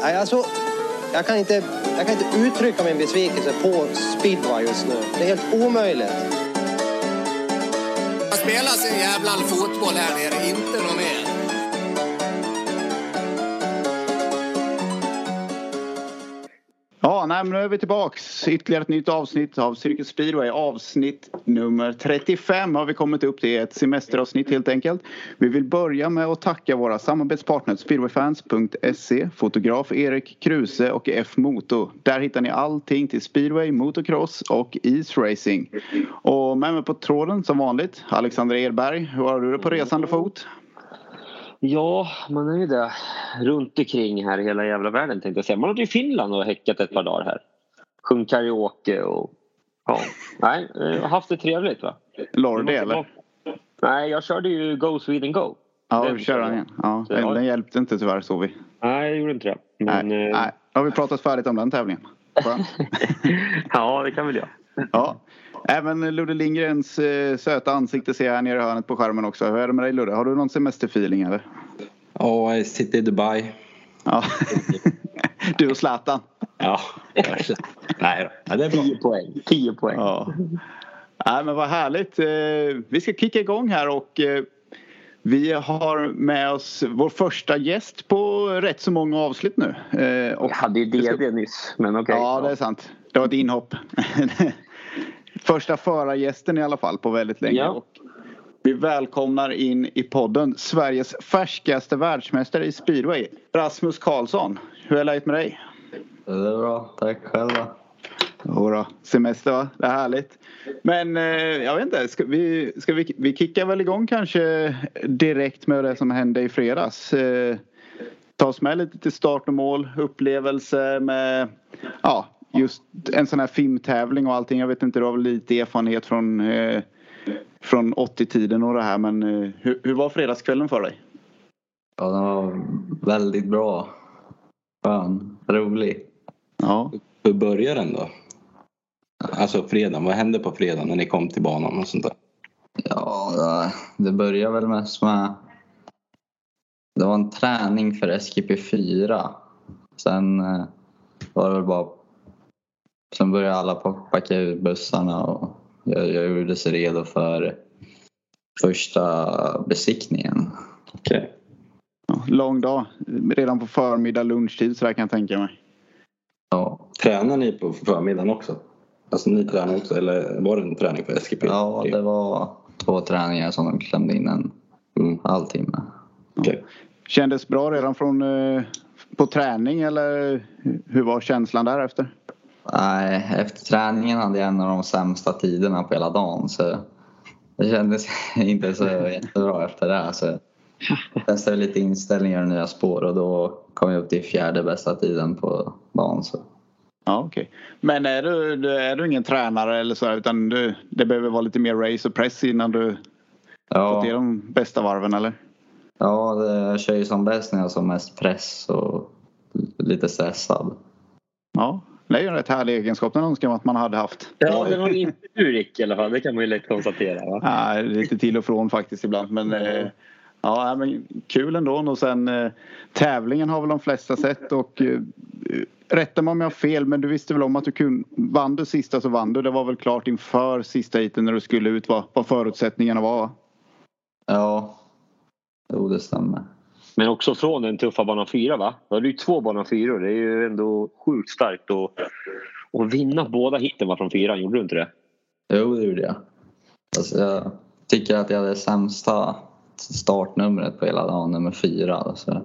Nej, alltså, jag, kan inte, jag kan inte uttrycka min besvikelse på speedway just nu. Det är helt omöjligt. Det spelas en jävla fotboll här nere, inte någon mer. Ja, nej, men nu är vi tillbaks. Ytterligare ett nytt avsnitt av Cirkus Speedway. Avsnitt nummer 35 har vi kommit upp till. Ett semesteravsnitt helt enkelt. Vi vill börja med att tacka våra samarbetspartners speedwayfans.se, fotograf Erik Kruse och F-Moto. Där hittar ni allting till speedway, motocross och isracing. Och med mig på tråden som vanligt, Alexander Edberg. Hur har du det på resande fot? Ja, man är ju där runt omkring här i hela jävla världen tänkte jag säga. Man har i Finland och häckat ett par dagar här. Sjungit karaoke och ja, nej, haft det trevligt va. Lordi eller? Nej, jag körde ju Go Sweden Go. Ja, Den du kör den igen. Ja, den, den hjälpte inte tyvärr såg vi. Nej, jag gjorde inte det. Men, Nej, eh, nej, då har vi pratat färdigt om den tävlingen. Ja, det kan väl jag. Ja. Även Ludde Lindgrens eh, söta ansikte ser jag här nere i hörnet på skärmen också. Hur är det med dig Ludde? Har du någon semesterfeeling eller? Ja, jag sitter i Dubai. Ja. du och Zlatan. Ja, kanske. Nej då. Ja, det är bra. 10 poäng. 10 poäng. Ja. Nej, men vad härligt. Eh, Vi ska kicka igång här och eh, vi har med oss vår första gäst på rätt så många avsnitt nu. Eh, Och Jag hade ju DD nyss, men okej. Ja, det är sant. Det var ett inhopp. Första förargästen i alla fall på väldigt länge. Ja. Och vi välkomnar in i podden Sveriges färskaste världsmästare i speedway, Rasmus Karlsson. Hur är läget med dig? Det är bra, tack själva. Jodå, semester va? Det är härligt. Men eh, jag vet inte, ska vi, ska vi, vi kickar väl igång kanske direkt med det som hände i fredags. Eh, ta oss med lite till start och mål, upplevelse med ja, just en sån här filmtävling och allting. Jag vet inte, du har väl lite erfarenhet från, eh, från 80-tiden och det här men eh, hur, hur var fredagskvällen för dig? Ja, den var väldigt bra. Skön, rolig. Ja, Hur börjar den då? Alltså fredagen, vad hände på fredagen när ni kom till banan och sånt där? Ja, det- började väl mest med... Det var en träning för SGP4. Sen eh, var det väl bara... Sen började alla pa- packa ur bussarna och jag, jag gjorde sig redo för första besiktningen. Okej. ja, lång dag. Redan på förmiddag, lunchtid så där kan jag tänka mig. Ja, Tränar ni på förmiddagen också? Alltså ni tränar också eller var det en träning för SGP? ja det var två träningar som de klämde in en Mm, halvtimme. okej. Kändes bra redan från eh, på träning eller hur var känslan därefter? Nej, efter träningen hade jag en av de sämsta tiderna på hela dagen så det kändes inte så jättebra efter det. Så jag testade lite inställningar och nya spår och då kom jag upp till fjärde bästa tiden på dagen. Så. Ja, okej. Men är du, är du ingen tränare eller så utan du, det behöver vara lite mer race och press innan du fått till Ja, de bästa varven eller? ja det, jag kör ju som bäst när jag har som mest press och lite stressad. Ja, det är ju en rätt härlig egenskap. Den önskar man att man hade haft. Ja, det var inte du Rick i alla fall. Det kan man ju lätt konstatera. Va? Ja, lite till och från faktiskt ibland. Men, eh, ja, men kul ändå. Och sen eh, tävlingen har väl de flesta sett. Och, eh, rätta mig om jag har fel, men du visste väl om att du kunde, vann du sista så vann du. Det var väl klart inför sista heaten när du skulle ut vad, vad förutsättningarna var. Ja, jo det stämmer. Men också från den tuffa banan 4 va? Då har du ju två banan 4 Det är ju ändå sjukt starkt att, att vinna båda hitten va, från fyran. Gjorde du inte det? Jo, det gjorde jag. Alltså, jag tycker att jag hade sämsta startnumret på hela dagen, nummer fyra. Så.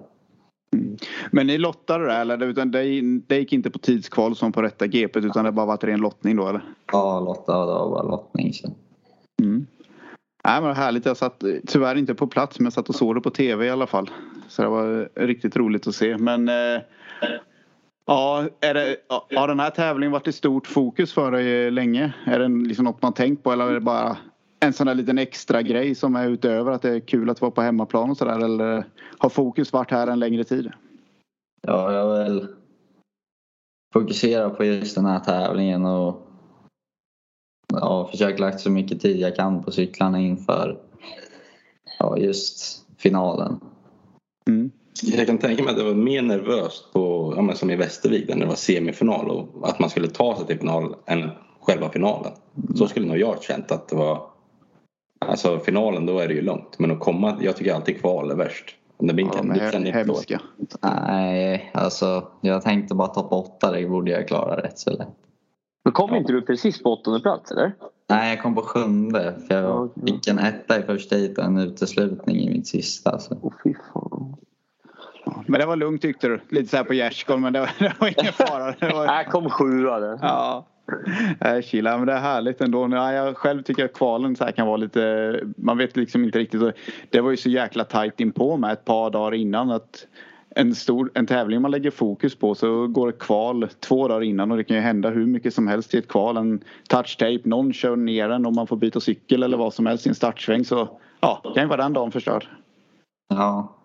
Men ni lottade det eller? Utan det, det gick inte på tidskval som på rätta GP utan det bara varit ren lottning då eller? Ja, Lotta, det var bara lottning. Så. Mm. Nej, men vad härligt. Jag satt eh, tyvärr inte på plats men jag satt och såg det på tv i alla fall. Så det var eh, riktigt roligt att se. Men eh, ja, är det, har den här tävlingen varit i stort fokus för dig eh, länge? Är det liksom något man tänkt på eller är det bara en sån där liten extra grej som är utöver att det är kul att vara på hemmaplan och sådär? Eller har fokus varit här en längre tid? Ja, jag vill fokusera på just den här tävlingen och ja, försöka lagt så mycket tid jag kan på cyklarna inför ja, just finalen. Mm. jag kan tänka mig att det var mer nervöst på, ja, men som i Västervik när det var semifinal och att man skulle ta sig till final än själva finalen. Så skulle nog jag känt att det var Alltså finalen då är det ju långt men att komma, jag tycker alltid kval är värst. Det blir Ja, då. hemska. Nej, alltså jag tänkte bara topp åtta, det borde jag klara rätt så lätt. Men kom inte du precis på åttonde plats eller? Nej, jag kom på sjunde för jag fick en etta i första heatet och en uteslutning i mitt sista. Så. Åh fy fan. Men det var lugnt tyckte du. Lite så här på gärdsgården men det var, det var ingen fara. Det var, Här kom sjua det. Ja. Nej, chilla, men det är härligt ändå. Nej, jag själv tycker att kvalen så här kan vara lite... Man vet liksom inte riktigt. Det var ju så jäkla tajt inpå med ett par dagar innan att en, stor, en tävling man lägger fokus på så går ett kval två dagar innan och det kan ju hända hur mycket som helst i ett kval. En touchtape, någon kör ner en och man får byta cykel eller vad som helst i en startsväng så ja, det kan ju vara den dagen förstörd. Ja,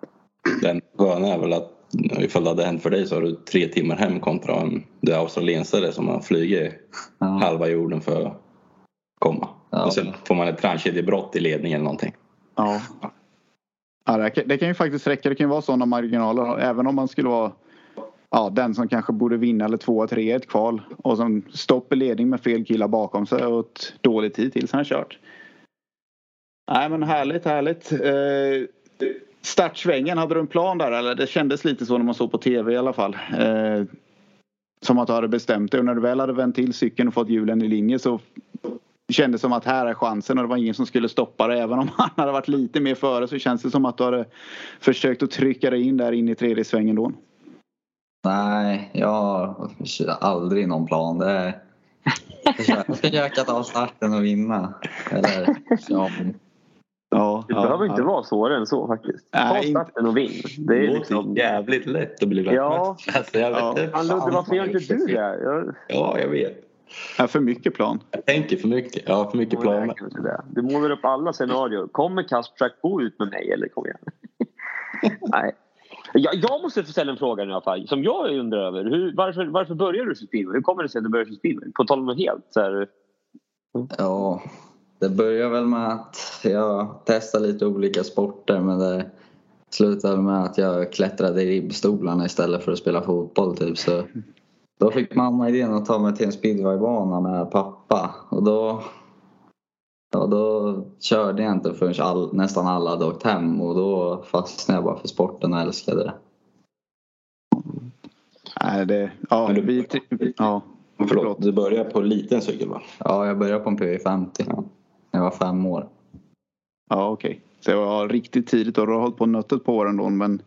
Den sköna är väl att ifall det hade hänt för dig så har du tre timmar hem kontra en det australiensare som har flugit ja, halva jorden för att komma. Ja. Och sen får man ett transkedjebrott i ledningen eller någonting. Ja ja det, kan, det kan ju faktiskt räcka. Det kan ju vara sådana marginaler. Även om man skulle vara ja, den som kanske borde vinna eller tvåa, tre i ett kval. Och som stopp i ledning med fel killar bakom sig och ett dåligt tid tills han kört. Nej men härligt, härligt. Eh, startsvängen, hade du en plan där eller? Det kändes lite så när man såg på tv i alla fall. Eh, som att du hade bestämt dig och när du väl hade vänt till cykeln och fått hjulen i linje så det kändes som att här är chansen och det var ingen som skulle stoppa det. Även om han hade varit lite mer före så känns det som att du hade försökt att trycka dig in där in i tredje svängen då. nej, jag har aldrig någon plan. Det är försöka, försöka ta starten och vinna. Eller, ja, Ja, Det behöver inte vara svårare än så faktiskt. Ta Nej, inte- starten och vinn. Det är liksom... jävligt lätt att bli Ja. världsmästare. Alltså, Ja. inte. Fan Ludde, varför gör inte du det? Jag... Ja, jag vet. Ja, för mycket plan. Jag tänker för mycket. Jag har för mycket planer. Du målar upp alla scenarier. Kommer Kasprzak gå ut med mig eller kom igen? Nej. Jag, jag måste få ställa en fråga nu i alla fall. Som jag undrar över. Hur, varför, varför började du speedway? Hur kommer det sig att du för speedway? På tal om något helt så här, ja, det börjar väl med att jag testade lite olika sporter men det slutade med att jag klättrade i ribbstolarna istället för att spela fotboll. Typ. Så då fick mamma idén att ta mig till en speedwaybana med pappa och då, ja, då körde jag inte förrän all, nästan alla hade åkt hem och då fastnade jag bara för sporten och älskade det. Nej, det, ja, Men du- vi, ja, Förlåt, du börjar på liten cykel va? Ja, jag började på en PV50 när jag var fem år. ja okej. Så det var riktigt tidigt och du har hållit på nötet på åren då men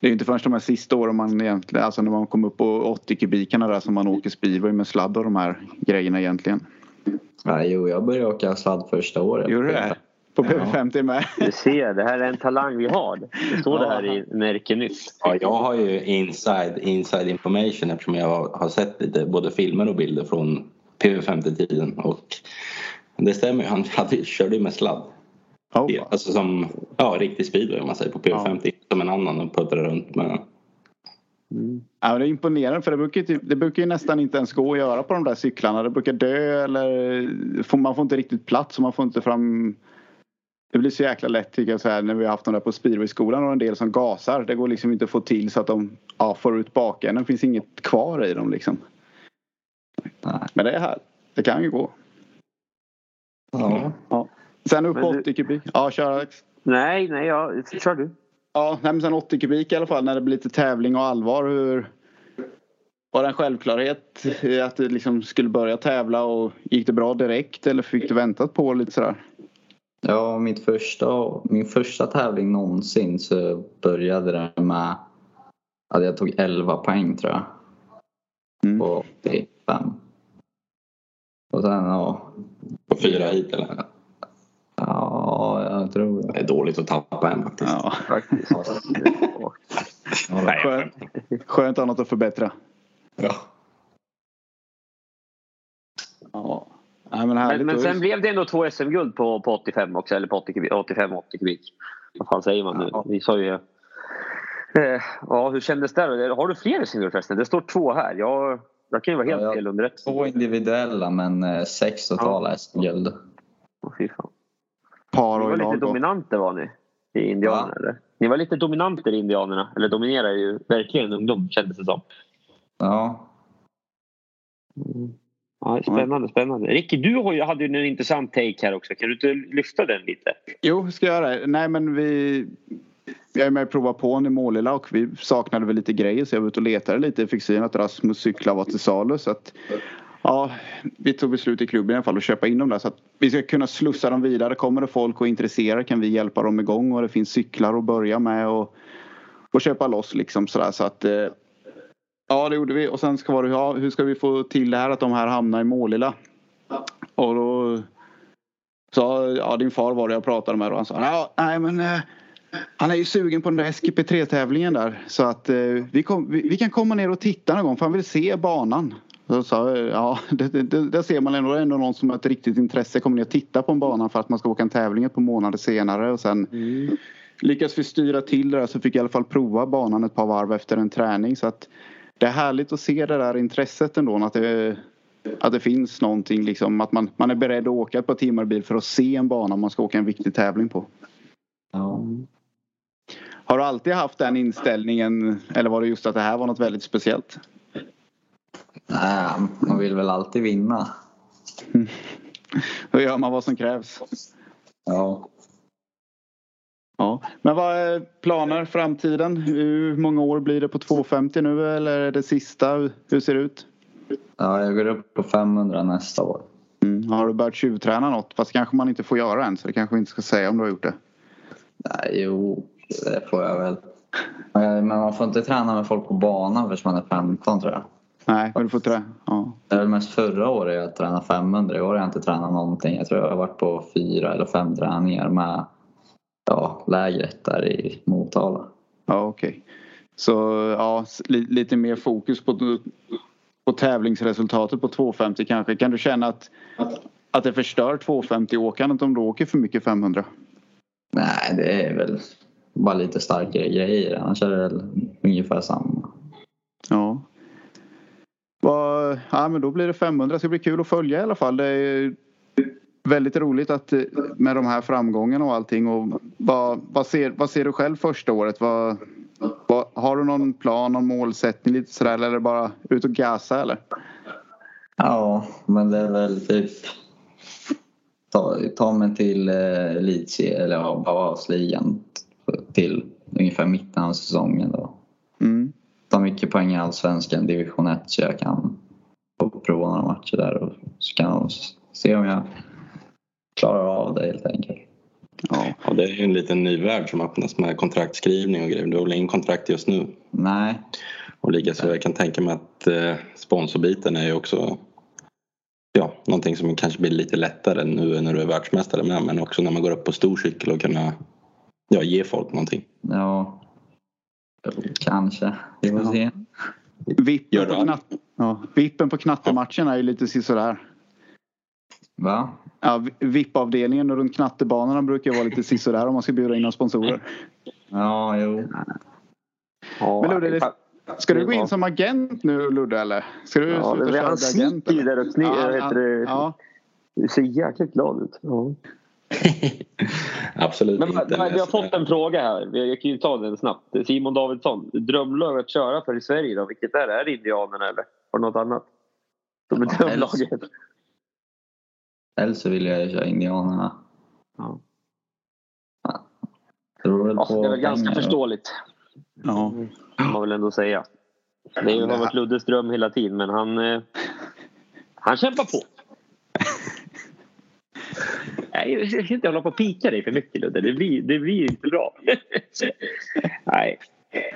det är ju inte förrän de här sista åren man egentligen, alltså när man kom upp på 80 kubikerna där som man åker speedway med sladd och de här grejerna egentligen. Ja, jo, jag började åka sladd första året. Gjorde du det? På Ja. PV50 med? Du ser, det här är en talang vi har. Det står det här i Märke Nytt. Ja, jag har ju inside, inside information eftersom jag har sett lite både filmer och bilder från PV50-tiden. Och det stämmer ju, han hade, körde ju med sladd. Oh, Alltså som ja, riktig speedway om man säger på PV50. Som en annan och puttrade runt med. Ja, det är imponerande för det brukar, ju typ, det brukar ju nästan inte ens gå att göra på de där cyklarna. Det brukar dö eller får, man får inte riktigt plats och man får inte fram det blir så jäkla lätt tycker jag så här när vi har haft dem där på speedwayskolan och en del som gasar. Det går liksom inte att få till så att de ja, får ut bakänden. Det finns inget kvar i dem liksom. Nej. Men det är här. Det kan ju gå. Ja. Sen upp på du- 80 kubik. Ja, kör Alex. Nej, nej, ja, kör du. Ja, nej, men sen 80 kubik i alla fall när det blir lite tävling och allvar. Hur var det en självklarhet att du liksom skulle börja tävla och gick det bra direkt eller fick du väntat på lite sådär? Ja, mitt första, min första tävling någonsin så började det med att jag tog 11 poäng tror jag. Mm. På 85. Och sen ja, På fyra hit eller? Ja jag tror Det det. är dåligt att tappa en faktiskt. Ja, Faktiskt. Nej, skönt, skönt att ha något att förbättra. Ja. Ja. Nej, men. Men, men sen blev det ändå två SM-guld på, på 85 också, eller på 80 kubik, 85-80 kubik. Vad fan säger man nu? Ja. Vi sa ju... Eh, ja, hur kändes det? Då? Har du fler SM-guld förresten? Det står två här. Jag, jag kan ju vara helt Ja, jag- fel underrättad. Två individuella men eh, sex totala SM-guld. Åh, fy fan. Par Ni och var i lite dominanta var ni i Indianerna Va? eller? Ni var lite dominanter indianerna. Eller dominerar ju verkligen ungdom kändes det som. Ja, Mm. Ja, spännande, spännande. Ricky, du har ju, hade ju en intressant take här också. Kan du inte lyfta den lite? Jo, ska jag göra det. Nej, men vi... Jag är med och provar på i Målilla och vi saknade väl lite grejer så jag var ute och letade lite. Jag fick syn att Rasmus cyklar var till salu så att Ja, vi tog beslut i klubben i alla fall att köpa in dem där så att vi ska kunna slussa dem vidare. Kommer det folk och är intresserade kan vi hjälpa dem igång och det finns cyklar att börja med och, och köpa loss liksom sådär så att eh, Ja, det gjorde vi och sen ska vara ja, hur ska vi få till det här att de här hamnar i Målilla? Och då sa, ja din far var det jag pratade med och han sa, ja, nej men eh, han är ju sugen på den där SGP3 tävlingen där så att eh, vi, kom, vi, vi kan komma ner och titta någon gång för han vill se banan. Så sa jag, ja det, det, där ser man ändå, ändå någon som har ett riktigt intresse kommer ner och titta på en bana för att man ska åka en tävling ett par månader senare och sen lyckas vi styra till det där så fick jag i alla fall prova banan ett par varv efter en träning så att det är härligt att se det där intresset ändå att det, att det finns någonting liksom att man, man är beredd att åka ett par timmar bil för att se en bana man ska åka en viktig tävling på. ja. Har du alltid haft den inställningen eller var det just att det här var något väldigt speciellt? Nej, man vill väl alltid vinna. Då gör man vad som krävs. Ja. Ja. Men vad är planer framtiden? Hur många år blir det på 250 nu eller är det sista? Hur ser det ut? ja, jag går upp på 500 nästa år. Mm. Har du börjat tjuvträna något? Fast kanske man inte får göra än så det kanske vi inte ska säga om du har gjort det. Nej, jo, det får jag väl. Men man får inte träna med folk på banan förrän man är 15 tror jag. Nej, men du får trä. Ja. Det är väl mest förra året jag tränade 500. I år har jag inte tränat någonting. Jag tror jag har varit på fyra eller fem träningar med ja, lägret där i Motala. Ja, okej. Så ja, lite mer fokus på, på tävlingsresultatet på 250 kanske. Kan du känna att, att det förstör 250-åkandet om du åker för mycket 500? Nej, det är väl bara lite starkare grejer. Annars är det väl ungefär samma. Ja. Ja, men då blir det 500. Det ska bli kul att följa i alla fall. Det är väldigt roligt att eh, med de här framgångarna och allting. Och vad, vad, ser, vad ser du själv första året? Vad, vad, har du någon plan, någon målsättning lite sådär eller är det bara ut och gasa eller? Ja, men det är väl typ ta, ta mig till eh, elitserien eller ja, Bavarsligan till ungefär mitten av säsongen då. Mm. Ta mycket poäng i Allsvenskan, division 1 så jag kan få prova några matcher där och så kan jag se om jag klarar av det helt enkelt. Ja. Ja, det är ju en liten ny värld som öppnas med kontraktskrivning och grejer. Du har väl ingen kontrakt just nu? Nej, Och likaså jag kan tänka mig att eh, sponsorbiten är ju också ja, någonting som kanske blir lite lättare nu när du är världsmästare med men också när man går upp på stor cykel och kunna ja, ge folk någonting. ja, kanske. Vi får Ja. se. Vippen, på knatt, ja, vippen på knattematchen är ju lite sisådär. Va? Ja, VIP-avdelningen runt knattebanorna brukar vara lite sisådär om man ska bjuda in några sponsorer. Ja, jo. Ja, Men Ludde, Ska du gå in som agent nu Ludde eller? Ska du Ja, sluta han köra agent? sniker ju eller? där och sni, Ja, ja, det ser jäkligt glad ut. Ja. Absolut Men, inte. men, vi har fått en fråga här. Jag kan ju ta den snabbt. Simon Davidsson. Drömlag att köra för i Sverige då? Vilket är det? Är det Indianerna eller har du något annat? Som är Ja, drömlaget? Helst så vill jag köra Indianerna. Ja. Ja. Väl Ja, på det är väl ganska förståeligt. ja. Kan man väl ändå säga. Det har varit Luddes dröm hela tiden men han, eh, han kämpar på. Nej, jag ska inte hålla på och pika dig för mycket Ludde. Det blir, det blir inte bra. Nej.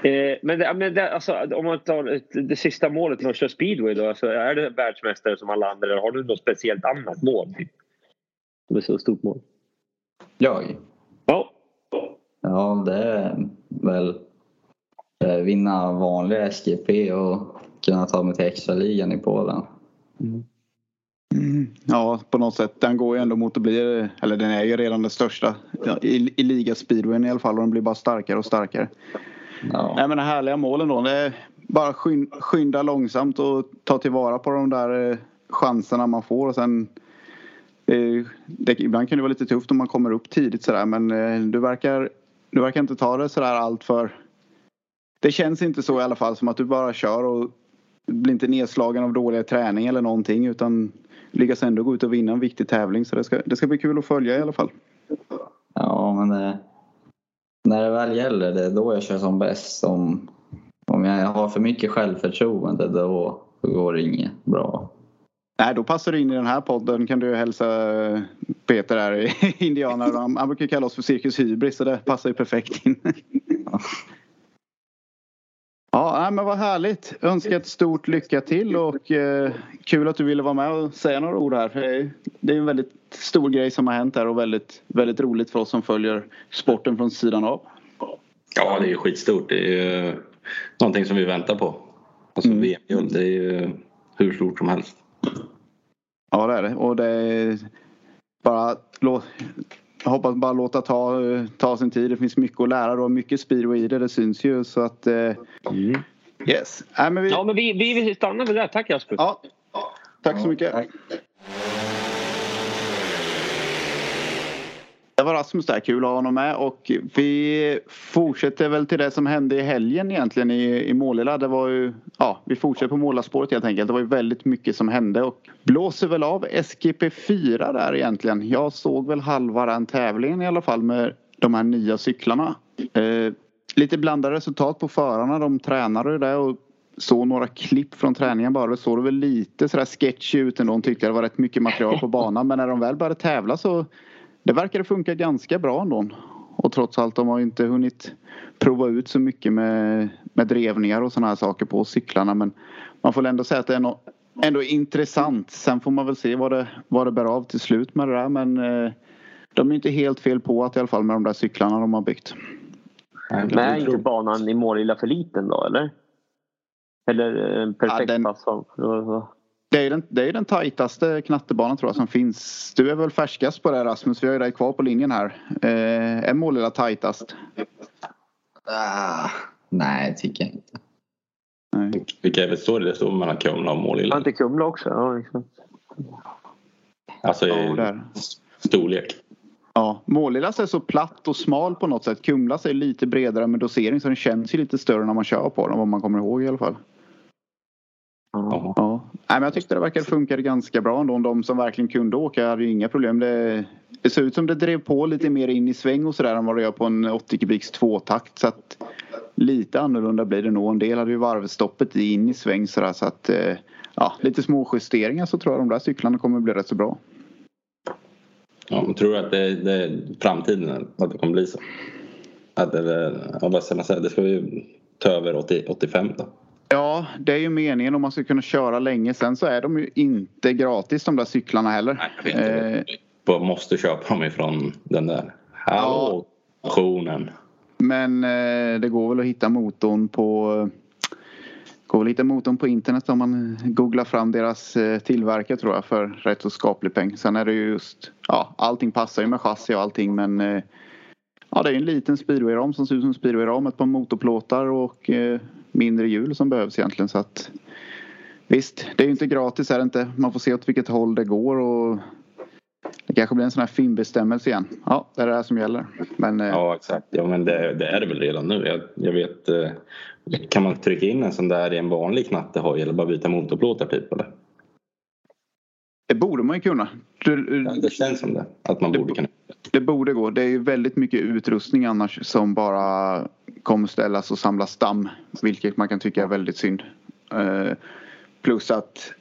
Eh, men det, men det, alltså, om man tar det sista målet att köra speedway då. Alltså, är det världsmästare som alla andra eller har du något speciellt annat mål? Som är så stort mål. Jag? Ja. Ja, det är väl eh, vinna vanlig SGP och kunna ta mig till extraligan i Polen. Mm. Ja, på något sätt. Den går ju ändå mot att bli, eller den är ju redan den största i, i ligaspeedwayen i alla fall och den blir bara starkare och starkare. Ja. Nej men de härliga målen då. Det är bara skyn- skynda långsamt och ta tillvara på de där eh, chanserna man får och sen eh, det, ibland kan det vara lite tufft om man kommer upp tidigt sådär men eh, du verkar du verkar inte ta det sådär allt för Det känns inte så i alla fall som att du bara kör och blir inte nedslagen av dålig träning eller någonting utan lyckas ändå gå ut och vinna en viktig tävling. Så det ska, det ska bli kul att följa i alla fall. Ja, men det, när det väl gäller, det är då jag kör som bäst. Om, om jag har för mycket självförtroende då går det inget bra. Nej, då passar du in i den här podden kan du hälsa Peter här i Indianer. Han, han brukar kalla oss för Cirkus Hybris så det passar ju perfekt in. Ja, men vad härligt. Önskar ett stort lycka till och eh, kul att du ville vara med och säga några ord här. För det är en väldigt stor grej som har hänt här och väldigt, väldigt roligt för oss som följer sporten från sidan av. Ja, det är skitstort. Det är ju någonting som vi väntar på. Alltså Mm. VM-guld, det är ju hur stort som helst. Ja, det är det. Och det är bara jag hoppas bara låta ta, ta sin tid. Det finns mycket att lära och mycket speedway i det. Det syns ju så att eh, yes. Nej, men vi, Ja, men vi, vi, stannar med det. där. Tack Jasper. ja, tack så mycket. Tack. Det var Rasmus där, kul att ha honom med och vi fortsätter väl till det som hände i helgen egentligen i, i Målilla. Det var ju, ja, vi fortsätter på målarspåret helt enkelt. Det var ju väldigt mycket som hände och blåser väl av SGP4 där egentligen. Jag såg väl halva den tävlingen i alla fall med de här nya cyklarna. Eh, lite blandade resultat på förarna. De tränade det och såg några klipp från träningen bara. Det såg väl lite sådär sketchy ut ändå. De tyckte det var rätt mycket material på banan men när de väl började tävla så det verkar funka ganska bra ändå. Och trots allt, de har inte hunnit prova ut så mycket med, med drevningar och sådana här saker på cyklarna. Men man får ändå säga att det är nå- ändå intressant. Sen får man väl se vad det, vad det bär av till slut med det där. Men eh, de är inte helt fel på att i alla fall med de där cyklarna de har byggt. Men är inte banan i Målilla för liten då, eller? Eller en perfekt Ja, den- passform? Det är den, det är den tajtaste knattebanan tror jag som finns. Du är väl färskast på det Rasmus? Vi har ju dig kvar på linjen här. Eh, är Målilla tajtast? Ah, nej, tycker jag inte. Nej. Vilka är det står det? Står mellan Kumla och Målilla. inte Kumla också? Ja, exakt. Alltså i där. storlek. Ja, Målillas är så platt och smal på något sätt. Kumlas är lite bredare med dosering så den känns ju lite större när man kör på den vad man kommer ihåg i alla fall. Ja. Ja. Nej, men jag tyckte det verkade funka ganska bra ändå. De som verkligen kunde åka hade ju inga problem. Det, det ser ut som det drev på lite mer in i sväng och sådär än vad det gör på en 80 kubiks tvåtakt. Så att lite annorlunda blir det nog. En del hade ju varvstoppet in i sväng sådär så att eh, ja, lite små justeringar så tror jag de där cyklarna kommer bli rätt så bra. Ja, men tror du att det, det är framtiden att det kommer bli så? Att det, ja, vad ska man säga? Det ska vi ta över 80, 85 då? Ja, det är ju meningen om man ska kunna köra länge. Sen så är de ju inte gratis de där cyklarna heller. Nej, jag. Eh, Jag måste köpa dem ifrån den där. Hallå, stationen. Men eh, det går väl att hitta motorn på går väl att hitta motorn på internet om man googlar fram deras eh, tillverkare tror jag för rätt så skaplig peng. Sen är det ju just ja, allting passar ju med chassi och allting men eh, ja, det är en liten speedwayram som ser ut som speedwayram, ett par motorplåtar och eh, mindre hjul som behövs egentligen så att visst, det är ju inte gratis är det inte. Man får se åt vilket håll det går och det kanske blir en sån här finbestämmelse igen. Ja, det är det här som gäller. Men eh, Ja, exakt. Ja, men det, det är det väl redan nu. Jag, jag vet. eh, Kan man trycka in en sån där i en vanlig knattehoj eller bara byta motorplåtar typ? Eller? det borde man ju kunna. Du, Ja, det känns som det. Att man borde kunna. Det borde gå. Det är ju väldigt mycket utrustning annars som bara kommer ställas och samlas damm. Vilket man kan tycka är väldigt synd. Eh, plus att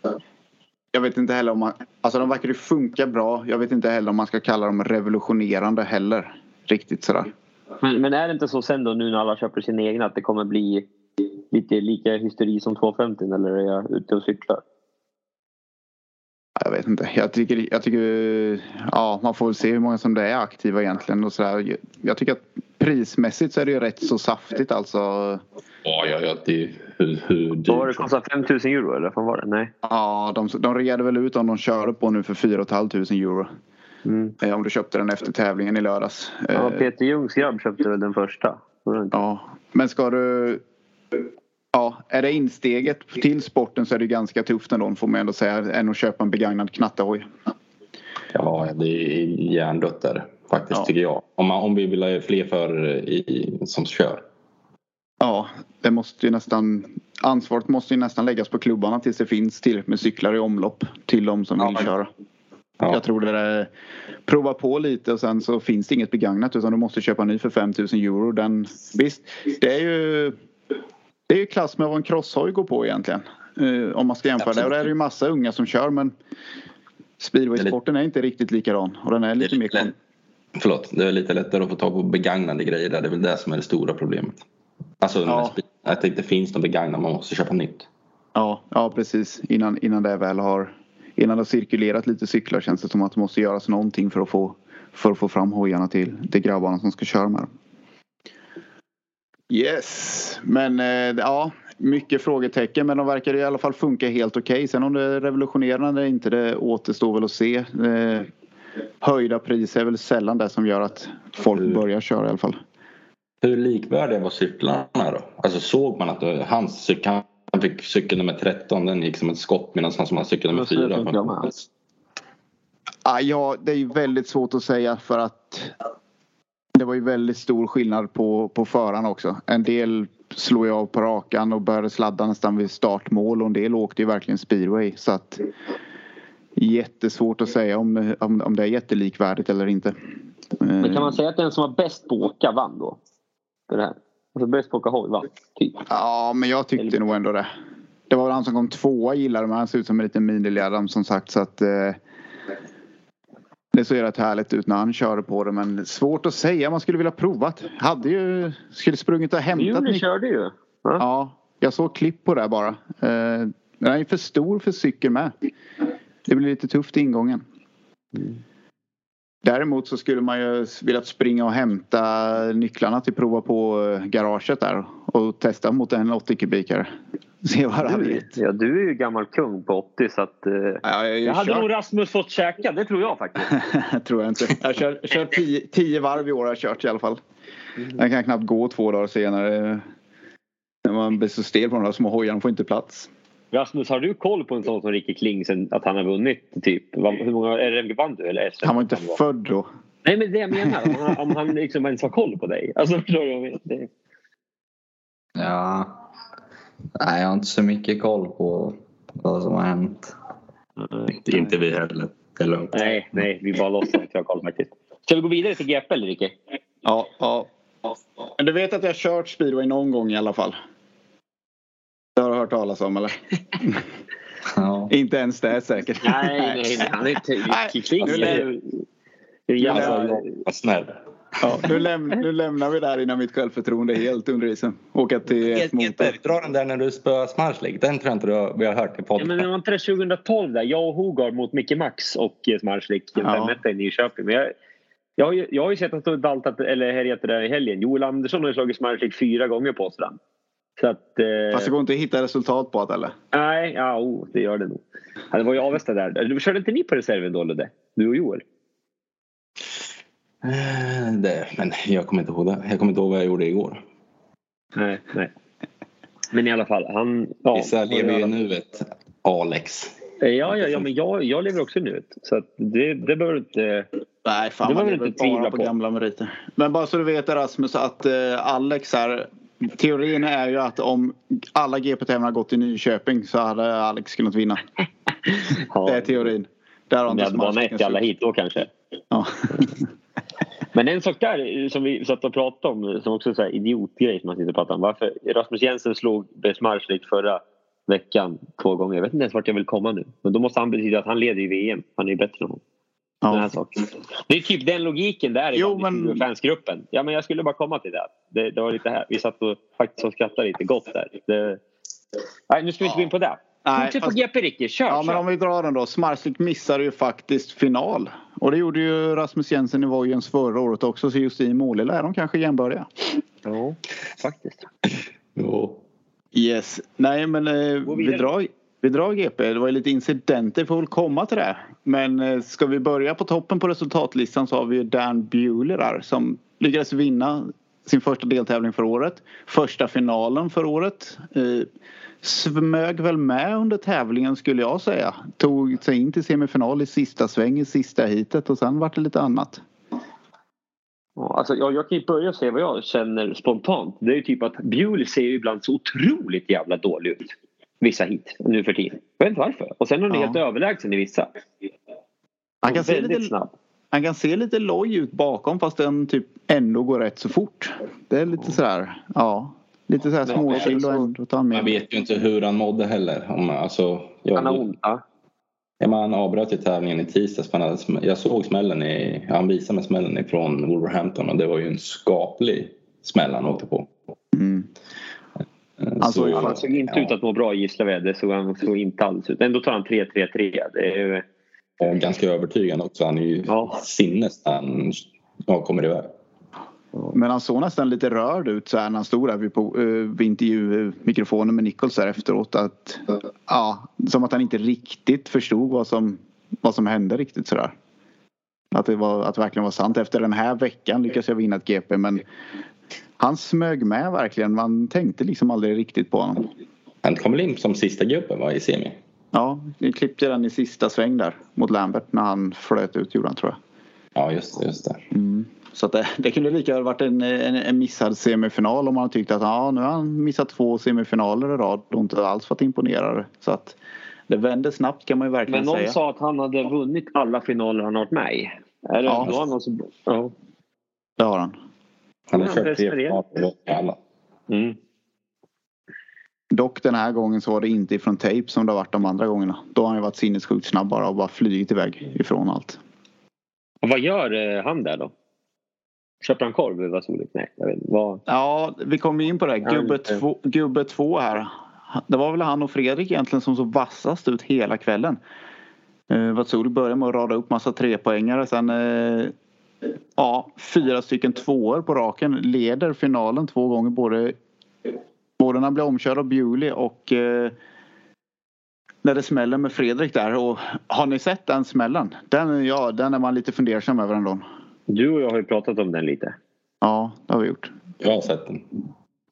jag vet inte heller om man... Alltså de verkar ju funka bra. Jag vet inte heller om man ska kalla dem revolutionerande heller. Riktigt sådär. Men, men är det inte så sen då nu när alla köper sina egna att det kommer bli lite lika hysteri som 250 eller är jag ute och cyklar? Jag vet inte. Jag tycker, jag tycker... Ja, man får väl se hur många som det är aktiva egentligen. Och sådär. Jag tycker att prismässigt så är det ju rätt så saftigt alltså. Ja, ja, ja. Det är hur, hur Vad var det dyrt. kostar 5000 euro eller vad var det? Nej. Ja, de, de reade väl ut om de körde på nu för 4 500 euro. Mm. Eh, Om du köpte den efter tävlingen i lördags. Eh, Ja, Peter Ljungs grabb köpte väl den första? Ja. Men ska du... Ja, är det insteget till sporten så är det ganska tufft ändå får man ändå säga än att köpa en begagnad knattehoj. Ja, det är hjärndött där. Faktiskt Ja. tycker jag. Om, man, om vi vill ha fler förare som kör. Ja, det måste ju nästan, ansvaret måste ju nästan läggas på klubbarna tills det finns tillräckligt med cyklar i omlopp till de som Ja, vill men- köra. Ja. Jag tror det är prova på lite och sen så finns det inget begagnat utan du måste köpa ny för 5000 euro. Den, visst, det är ju det är ju klass med vad en crosshoj går på egentligen. Eh, om man ska jämföra det. Och det är ju massa unga som kör men speedwaysporten är inte riktigt likadan och den är lite mer kon- Förlåt, det är lite lättare att få tag på begagnade grejer där. Det är väl det som är det stora problemet. Alltså Ja. att det inte finns något begagnat, man måste köpa nytt. Ja, ja precis. Innan, innan det väl har innan det har cirkulerat lite cyklar känns det som att det måste göras någonting för att få, för att få fram hojarna till, till grabbarna som ska köra med dem. Yes, men eh, ja, mycket frågetecken men de verkar i alla fall funka helt okej. Sen om det är revolutionerande eller inte det återstår väl att se. Eh, höjda priser är väl sällan det som gör att folk börjar köra i alla fall. Hur likvärdiga var cyklarna då? Alltså såg man att det, hans cykel, han fick cykel nummer 13, den gick som ett skott medan han som har cykel nummer Men så 4. funkar de här. Ah, ja, det är ju väldigt svårt att säga för att det var ju väldigt stor skillnad på, på förarna också. En del slog ju av på rakan och började sladda nästan vid startmål och en del åkte ju verkligen speedway. Så att jättesvårt att säga om, om, om det är jättelikvärdigt eller inte. Men kan man säga att den som var bäst på att åka vann då? För det här? Alltså bäst på att åka hoj vann? Typ. Ja, men jag tyckte nog ändå det. Det var väl han som kom tvåa gillade men han ser ut som en liten miniljadam som sagt så att eh, det såg rätt härligt ut när han körde på det men svårt att säga. Man skulle vilja provat. Hade ju, skulle sprungit och hämtat Nick- körde ju. Ja. Ja, jag såg klipp på det bara. Eh, den är ju för stor för cykel med. Det blir lite tufft i ingången. Däremot så skulle man ju vilja springa och hämta nycklarna till prova på eh, garaget där och testa mot en 80 kubikare. Se vad det hade ja, du är ju gammal kung på 80 så att... Eh, Ja, jag, jag hade nog Rasmus fått käka, det tror jag faktiskt. tror jag inte. Jag har kört, kört tio, tio varv i år har jag kört i alla fall. Jag kan knappt gå två dagar senare. När man blir så stel på de där små hojarna får inte plats. Rasmus, har du koll på en sån som Ricky Kling sen att han har vunnit? Typ? Hur många RM vann du? Eller SM? Han var inte född då. Nej men det jag menar, om han, om han liksom ens har koll på dig. Alltså förstår du? Det- Ja. Nej, jag har inte så mycket koll på vad som har hänt. Är inte vi heller. Det är lugnt. Nej, nej, vi bara låtsas att vi har koll faktiskt. Ska vi gå vidare till GP eller Ricky? Ja, ja. Men du vet att jag har kört speedway någon gång i alla fall? Det har du hört talas om eller? Ja. Inte ens det är säkert. Nej, nej, nej. Han är inte... Nu. Det jävla... Alltså, vad snäll. Ja, nu, läm nu lämnar vi där innan mitt självförtroende är helt under isen. Åka till motor. Dra den där när du spöar Smarslik. Den tror jag inte du har, vi har hört i Ja, podden. men det var inte det 2012 där? Jag och Hogard mot Micke Max och eh, Smarslik. Ja. Ja. i Nyköping. Men jag, jag, har ju, jag har ju sett att du har daltat, eller härjat det där i helgen. Joel Andersson har ju slagit Smarslik fyra gånger på oss. Så att... Eh, Fast det går inte att hitta resultat på det eller? nej, ja, oh, det gör det nog. Ja, det var ju Avesta där. Du körde inte ni på reserven då Ludde? Du och Joel? Eh, Det, men jag kommer inte ihåg det. Jag kommer inte ihåg vad jag gjorde igår. Nej, nej. Men i alla fall, han... Ja, Vissa lever ju i nuet. Alex. Ja, ja, ja men jag, jag lever också nu. Så att det, det behöver du inte... Nej, fan Det man lever du inte bara på på. gamla meriter. Men bara så du vet Rasmus att eh, Alex här. Teorin är ju att om alla GP-tävlingar har gått till Nyköping så hade Alex kunnat vinna. Ja, Det är teorin. Där har det hade bara ett i alla hit då kanske. Ja. Men en sak där som vi satt och pratade om som också är så här idiotgrej som man sitter och pratar om. Varför Rasmus Jensen slog Besmarslik förra veckan två gånger. Jag vet inte ens vart jag vill komma nu. Men då måste han betyda att han leder i VM. Han är ju bättre än honom. Den här Ja. saken. Det är typ den logiken där Jo, i men- fansgruppen. Ja, men jag skulle bara komma till det. Det, det var lite här. Vi satt och faktiskt och skrattade lite gott där. Det... Nej, nu ska vi inte gå in på det. Nej, Fortsätt på fast- GP Ricky. Kör, Ja, men kör. om vi drar den då. Smarslik missade ju faktiskt final. Och det gjorde ju Rasmus Jensen i Vojens förra året också. Så just i Målilla är de kanske jämbördiga. Ja, faktiskt. Jo. Yes. Nej, men eh, vi, drar, vi drar GP. Det var ju lite incidenter. får väl komma till det. Men eh, ska vi börja på toppen på resultatlistan så har vi ju Dan Buehler där som lyckades vinna sin första deltävling för året. Första finalen för året. Eh, smög väl med under tävlingen skulle jag säga. Tog sig in till semifinal i sista sväng i sista heatet och sen vart det lite annat. Ja, alltså, jag, jag kan ju börja säga vad jag känner spontant. Det är ju typ att Bewley ser ju ibland så otroligt jävla dålig ut. Vissa hit nu för tiden. Jag vet inte varför. Och sen är han Ja. helt överlägsen i vissa. Han kan, se lite, snabb. Han kan se lite loj ut bakom fast den typ ändå går rätt så fort. Det är lite sådär, ja. Lite sådär småchill och så- ändå ta Man med. vet ju inte hur han mådde heller. Om, alltså, jag, Han har ont. Ja. Han avbröt ju tävlingen i tisdags. Hade sm- jag såg smällen i, han visade mig smällen ifrån Wolverhampton och det var ju en skaplig smäll han åkte på. Mm. Eh, Han såg ju Han såg inte ja, ut att må bra gisslar vi. Det såg han såg inte alls ut. Ändå tar han 3-3-3. Det är ju... och ganska övertygande också. Han är ju Ja. sinnes när han ja, kommer iväg. Men han såg nästan lite rörd ut så här när han stod där vid, på, uh, vid intervjumikrofonen med Nichols där efteråt. Att, ja, som att han inte riktigt förstod vad som, vad som hände riktigt sådär. Att det, var, att det verkligen var sant. Efter den här veckan lyckades jag vinna ett GP men han smög med verkligen. Man tänkte liksom aldrig riktigt på honom. Han kom väl in som sista gubben va, i semi. Ja, vi klippte den i sista sväng där mot Lambert när han flöt ut gjorde han tror jag. Ja just det. Just det. Så att det, det kunde lika väl varit en, en, en missad semifinal om man tyckte att ja, nu har han missat två semifinaler i rad och inte alls varit imponerad. Så att det vände snabbt kan man ju verkligen Men någon säga. sa att han hade vunnit alla finaler han har varit med i. Är det, Ja. då han också, ja. Det har han. Han har Ja, kört tre finaler vunnit alla. Mm. Dock den här gången så var det inte ifrån tape som det har varit de andra gångerna. Då har han ju varit sinnessjukt snabb bara och bara flugit iväg ifrån allt. Och vad gör eh, han där då? Köper han korv? Vad soligt? Nej, jag vet inte. Vad... Ja, vi kommer in på det. Gubbe två, gubbe två här. Det var väl han och Fredrik egentligen som såg vassast ut hela kvällen. Uh, Vatsuli började med att rada upp massa trepoängare. Sen eh, ja, fyra stycken tvåor på raken. Leder finalen två gånger både, både när han blir omkörd av Bewley och eh, när det smäller med Fredrik där. Och har ni sett den smällen? Den, ja, den är man lite fundersam över ändå. Du och jag har ju pratat om den lite. Ja, det har vi gjort. Jag har sett den.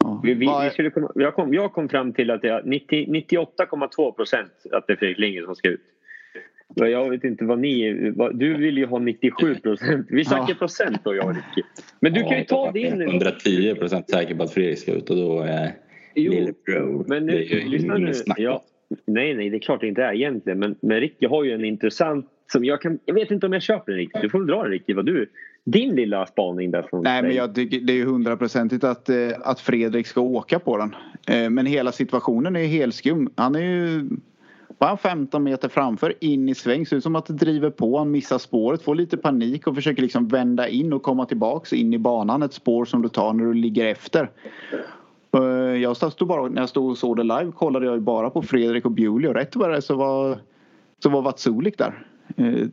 Ja. Vi, vi, vi skulle komma, jag, kom, jag kom fram till att det är 90 98,2 procent att det är Fredrik Lindgren som ska ut. Jag vet inte vad ni... Vad, du vill ju ha 97 procent. Vi snackar Ja. procent då jag och Ricky. Men du kan ju ta din... 110 procent säker på att Fredrik ska ut och då är Jo, Lillebro. Men nu, det är ju lyssna nu. inget snack. Ja, nej, nej, det är klart det inte är egentligen. Men, men Ricky har ju en intressant... Som jag, kan, jag vet inte om jag köper den riktigt. Du får väl dra den Ricky. Vad du, din lilla spaning där från Nej men jag tycker det är ju hundraprocentigt att, eh, att Fredrik ska åka på den. Eh, Men hela situationen är ju helt skum. Han är ju bara 15 meter framför in i sväng. Ser ut som att det driver på. Han missar spåret, får lite panik och försöker liksom vända in och komma tillbaks in i banan. Ett spår som du tar när du ligger efter. Eh, Jag stod bara, när jag stod och såg det live kollade jag bara på Fredrik och Bewley och rätt vad det så var, så var Vatsulik där. Eh,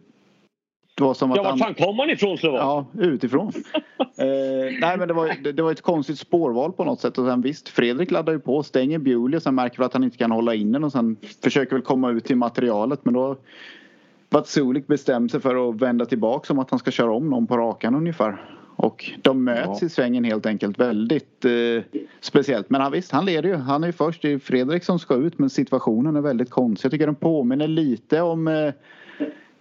Det var som att Ja, vart fan kom han ifrån Slovak? Ja, utifrån. eh, nej men det var, det, det var ett konstigt spårval på något sätt. Och sen visst, Fredrik laddar ju på, stänger Bewley och sen märker vi att han inte kan hålla in den och sen försöker väl komma ut till materialet. Men då Vatsulik bestämde sig för att vända tillbaka som att han ska köra om någon på rakan ungefär. Och de möts i svängen helt enkelt. Väldigt eh, speciellt. Men han, visst, han leder ju. Han är ju först. Det är Fredrik som ska ut men situationen är väldigt konstig. Jag tycker den påminner lite om eh,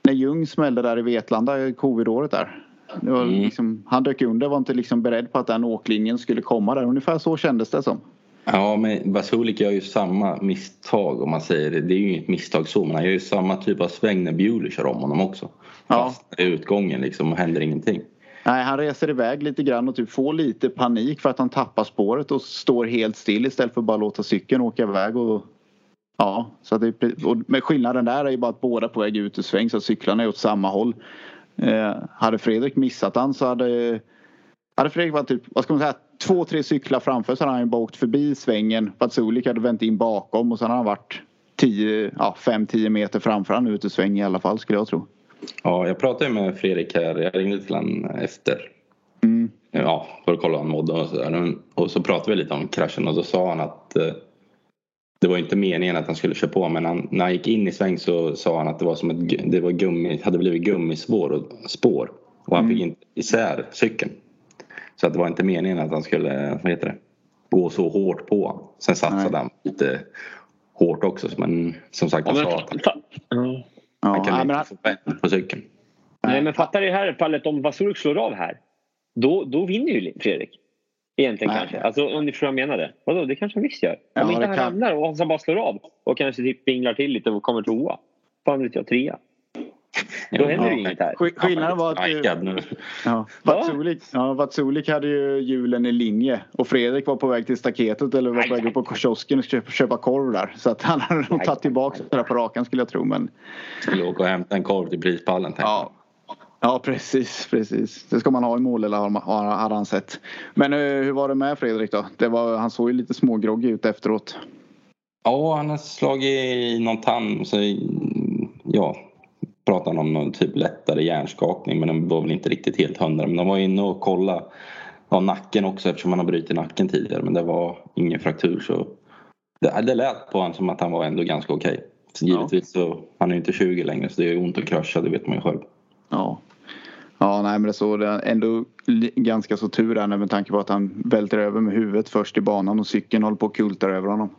när Ljung smällde där i Vetlanda covid-året där. Mm. liksom, han dök under var inte liksom beredd på att den åklinjen skulle komma där. Ungefär så kändes det som. Ja, men Basulik gör ju samma misstag om man säger det. Det är ju inget misstag så, men han gör ju samma typ av sväng när Bewley kör om honom också. Ja. Fast i utgången liksom händer ingenting. Nej, han reser iväg lite grann och typ får lite panik för att han tappar spåret och står helt still istället för att bara låta cykeln åka iväg. Och, ja, så att det, och med skillnaden där är ju bara att båda på väg ut ur sväng så att cyklarna är åt samma håll. Eh, hade Fredrik missat han så hade, hade Fredrik varit typ, vad ska man säga, två, tre cyklar framför så hade han ju bara åkt förbi svängen. Vatsulik hade vänt in bakom och sen hade han varit 10, ja, 5-10 meter framför han ut ur sväng i alla fall skulle jag tro. Ja, jag pratade med Fredrik här. Jag ringde till honom efter. Mm. Ja, för att kolla hur han mådde och så där. Och så pratade vi lite om kraschen och då sa han att eh, det var inte meningen att han skulle köra på men han, när han gick in i sväng så sa han att det var som ett det var gummi, hade blivit gummispår och, spår och han fick inte isär cykeln. Så att det var inte meningen att han skulle, vad heter det, gå så hårt på. Sen satsade Nej. han lite hårt också men som sagt Ja, han men, sa att han, ja. Ja, han kan nej, inte men få vänd på cykeln. Nej, men fattar i det här fallet om Vasuluk slår av här. då, då vinner ju Fredrik. Egentligen Nej. kanske. Alltså om ni förstår vad jag menade. Vadå, det kanske han visst gör. Ja, Om inte han kan- ramlar och han bara slår av och kanske typ pinglar till lite och kommer tvåa. Fan vet jag, trea. Då händer ju inget här. Sk- Skillnaden var att nu. ja, Va? Vatsulik, ja, Vatsulik hade ju hjulen i linje och Fredrik var på väg till staketet eller var på väg upp på kiosken och köpa, köpa korv där. Så att han hade nog tagit tillbaka det där på rakan skulle jag tro. Men Skulle åka och hämta en korv till prispallen tänkte ja, ja precis, precis. Det ska man ha i mål eller har, han sett. Men eh, hur var det med Fredrik då? Det var, han såg ju lite smågroggig ut efteråt. Ja, han har slagit i någon tand. Så, ja, pratade om någon typ lättare hjärnskakning men den var väl inte riktigt helt hundra. Men de var inne och kollade ja, nacken också eftersom han har brutit nacken tidigare. Men det var ingen fraktur så det, det lät på honom som att han var ändå ganska okej. Så givetvis så, han är ju inte 20 längre så det är ont att krascha, det vet man ju själv. Ja. Ja, nej men det såg det ändå ganska så tur där med tanke på att han välter över med huvudet först i banan och cykeln håller på och kultar över honom.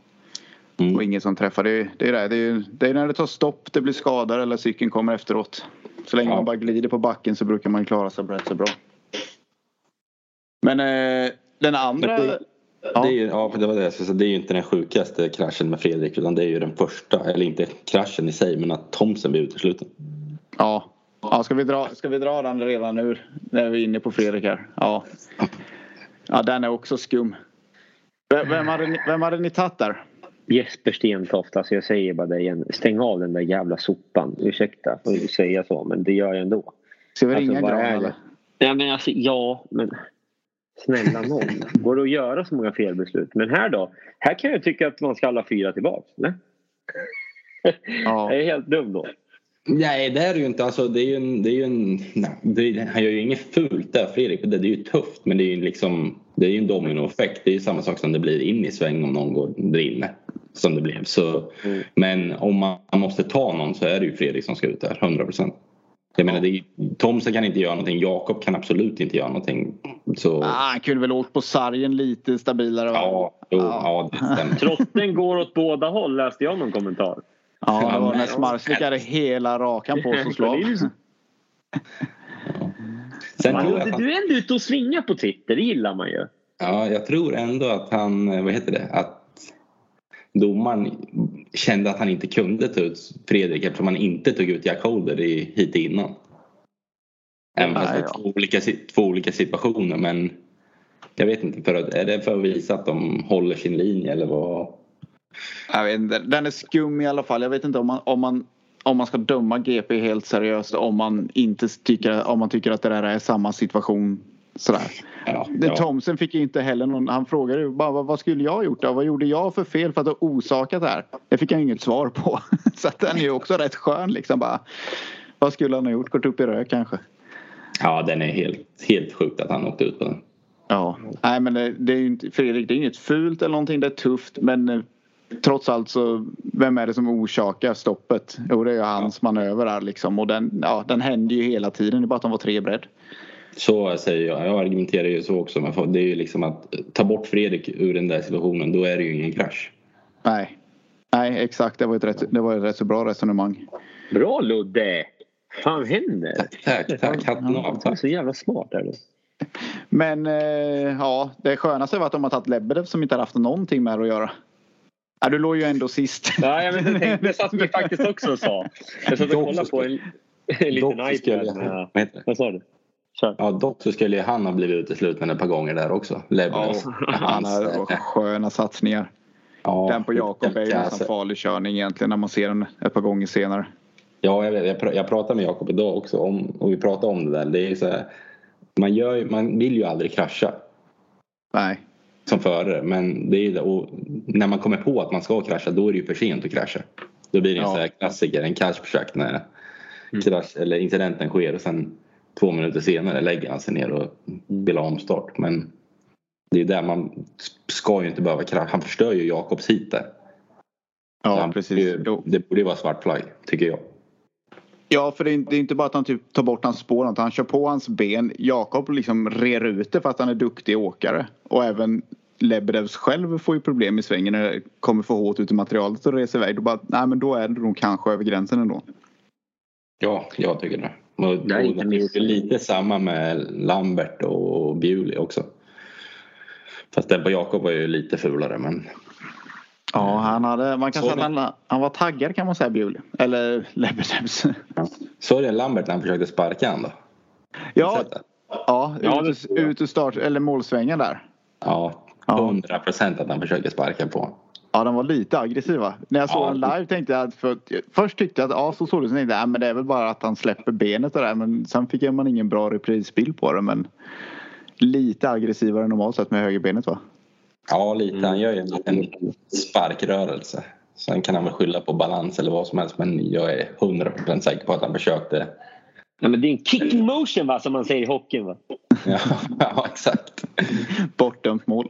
Mm. Och ingen som träffar. Det är det. Är det. Det, är, det är när det tar stopp det blir skador eller cykeln kommer efteråt. Så länge Ja. man bara glider på backen så brukar man klara sig rätt så bra. Men eh, den andra... Men det- Ja. Det är, ju- ja, för det var det säga. Det är ju inte den sjukaste kraschen med Fredrik utan det är ju den första, eller inte kraschen i sig men att Thomsen blir utesluten. Ja. Ja, ska, vi dra, ska vi dra den redan nu när vi är inne på Fredrik här? Ja. Ja, den är också skum. Vem, vem, hade, ni, vem hade ni tagit där? Jesper Stentoft, alltså jag säger bara det igen. Stäng av den där jävla sopan. Ursäkta för att säga så, men det gör jag ändå. Ska vi Alltså, ringa Gran eller? Ja, men alltså, ja, men snälla någon. Går det att göra så många felbeslut? Men här då? Här kan jag tycka att man ska alla fyra tillbaka. Nej? Ja. Jag är helt dum då. Nej det är det ju inte. Alltså, det är ju en, det är ju en, nej, det är, han gör ju inget fult där Fredrik. Det, det är ju tufft men det är ju liksom det är ju en dominoeffekt. Det är ju samma sak som det blir in i sväng om någon går där inne. Som det blev. Så, Mm. Men om man måste ta någon så är det ju Fredrik som ska ut där. 100 procent. Jag menar, det är, Thomsen kan inte göra någonting. Jakob kan absolut inte göra någonting. Så, Ah, han kunde väl åkt på sargen lite stabilare va? ja, jo, ja, det stämmer. Trotten går åt båda håll läste jag någon kommentar. Ja, det var när Smarslik hade hela rakan på sig att slå. Sen Man, tror jag att du är ändå ute och svingar på Twitter, det gillar man ju. Ja, jag tror ändå att han, eh, vad heter det, att domaren kände att han inte kunde ta ut Fredrik eftersom han inte tog ut Jack Holder i, hit innan. Även fast det ja. två olika, två olika situationer men jag vet inte, för att, är det för att visa att de håller sin linje eller vad? Jag vet inte, den är skum i alla fall. Jag vet inte om man, om man, om man ska döma GP helt seriöst om man inte tycker, om man tycker att det där är samma situation. Sådär. Ja, ja. Thomsen fick ju inte heller någon, han frågade ju bara vad, vad skulle jag ha gjort då? Vad gjorde jag för fel för att ha orsakat det här? Det fick han inget svar på. Så att den är ju också rätt skön liksom bara. Vad skulle han ha gjort? Gått upp i rök kanske? ja, den är helt, helt sjukt att han åkte ut på den. Ja, nej men det, det är ju inte, Fredrik det är inget fult eller någonting, det är tufft men eh, trots allt så vem är det som orsakar stoppet? Jo det är ju hans manöver där liksom och den, ja, den händer ju hela tiden, det är bara att de var tre bredd. Så säger jag. Jag argumenterar ju så också. Men det är ju liksom att ta bort Fredrik ur den där situationen. Då är det ju ingen krasch. Nej, nej exakt det var ett rätt, det var ett rätt så bra resonemang. Bra Ludde! fan händer? Tack, tack. Hatten av. Du är Tack. så jävla smart är du. Men eh, ja, det skönaste var att de har tagit Lebedev som inte har haft någonting med det att göra. Ja, du låg ju ändå sist. Ja, jag tänkte, det satt vi faktiskt också och sa. Jag satt och kollade på en, en liten Dock så skulle, iPad. Vad sa du? Kör. Ja, dock så skulle han ha blivit utesluten ett par gånger där också. Lebedev. Han har sköna satsningar. Ja, Den på Jakob är ju nästan farlig körning egentligen när man ser den ett par gånger senare. Ja, jag, vet, jag, jag pratade med Jakob idag också om, och vi pratade om det där. Det är så här, man, gör, man vill ju aldrig krascha Nej. Som förare. Men det är, det- och när man kommer på att man ska krascha då är det ju för sent att krascha. Då blir det en Ja. här klassiker, en Kaspersjak när krasch, eller incidenten sker och sen två minuter senare lägger han sig ner och vill ha omstart. Men det är där man ska ju inte behöva krascha. Han förstör ju Jakobs hit där. Så Ja, han, precis. Det, det borde ju vara svart flagg, tycker jag. Ja, för det är, inte- det är inte bara att han typ tar bort hans spår. utan Han kör på hans ben. Jakob liksom rer ut det för att han är duktig åkare. Och även Lebedevs själv får ju problem i svängen när det kommer för hårt ut i materialet och reser iväg. Då, bara, nej, men då är det nog kanske över gränsen ändå. Ja, jag tycker det. Och, Det och är lite samma med Lambert och Bewley också. Fast Debba Jakob var ju lite fulare men Ja, han, hade, man kan säga att han, han var taggad kan man säga Bewley. Eller Lebedems. så är det Lambert när han försökte sparka han då. Ja, ja, Ja, ut, ut ur start, eller målsvängen där. Ja, Ja. 100 procent att han försöker sparka på honom. Ja, de var lite aggressiva. När jag såg Ja. den live tänkte jag att för, först tyckte jag att ja, så såg det ut. Tänkte jag, men det är väl bara att han släpper benet och där. Men sen fick man ingen bra reprisbild på det. Men lite aggressivare än normalt sett med högerbenet va? Ja, lite. Mm. Han gör ju en liten sparkrörelse. Sen kan han väl skylla på balans eller vad som helst. Men jag är 100% säker på att han försökte. Ja, men det är en kick motion va, som man säger i hockeyn. Va? Ja, ja exakt. Bortdömt mål.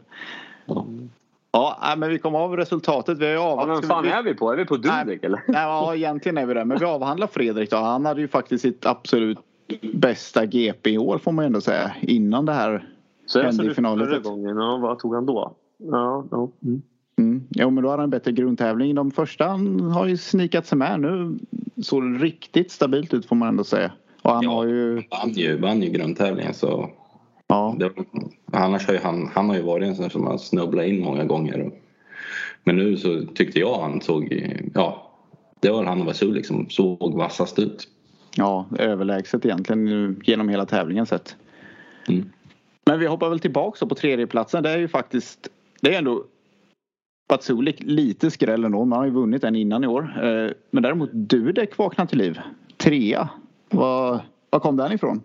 Ja, men vi kom av resultatet. Vi har Ja, vem fan är vi på? Är vi på Dudek eller? Nej, ja, egentligen är vi det. Men vi avhandlar Fredrik då. Han hade ju faktiskt sitt absolut bästa GP i år får man ju ändå säga. Innan det här Så jag hände i det finalen. förra gången. Ja, vad tog han då? Ja, ja. Mm. Mm. Jo men då hade han en bättre grundtävling. De första han har ju snikat sig med. Nu såg det riktigt stabilt ut får man ändå säga. Och han Ja. har ju... Han ju, vann ju grundtävlingen så Ja, det, annars har ju han, han har ju varit en sån som har snubblat in många gånger. Men nu så tyckte jag han såg, ja det var han och Vasulik som såg vassast ut. ja, överlägset egentligen genom hela tävlingen sett. Mm. Men vi hoppar väl tillbaka på tredjeplatsen. Det är ju faktiskt... Det är ändå Patsulik lite skräll ändå. Man har ju vunnit en innan i år. Eh, Men däremot Dudek vaknade till liv. Trea. Var, var kom den ifrån?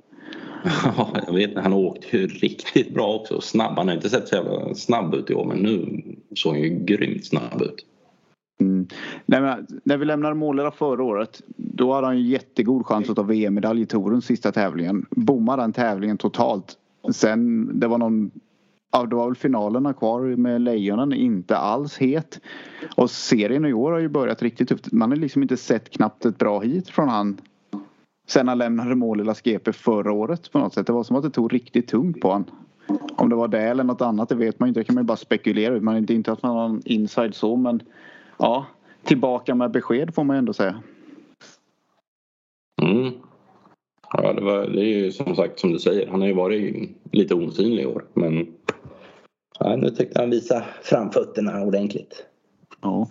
Ja, jag vet inte, han åkte ju riktigt bra också. Snabb. Han har inte sett så jävla snabb ut i år men nu såg han ju grymt snabb ut. Mm. Nej, men, när vi lämnade Målera förra året då hade han ju jättegod chans att ta VM-medalj i touren sista tävlingen. Bommade den tävlingen totalt. Sen det var någon Ja, det var väl finalerna kvar med Lejonen, inte alls het. Och serien i år har ju börjat riktigt tufft. Man har liksom inte sett knappt ett bra hit från han. Sen han lämnade Målillas GP förra året på något sätt. Det var som att det tog riktigt tungt på han. Om det var det eller något annat det vet man inte. Det kan man ju bara spekulera ut. Man är inte, inte att man har någon inside så men ja. Tillbaka med besked får man ju ändå säga. Mm. Ja, det, var, det är ju som sagt som du säger. Han har ju varit lite osynlig i år. Men ja, nu tyckte han visa framfötterna ordentligt. Ja.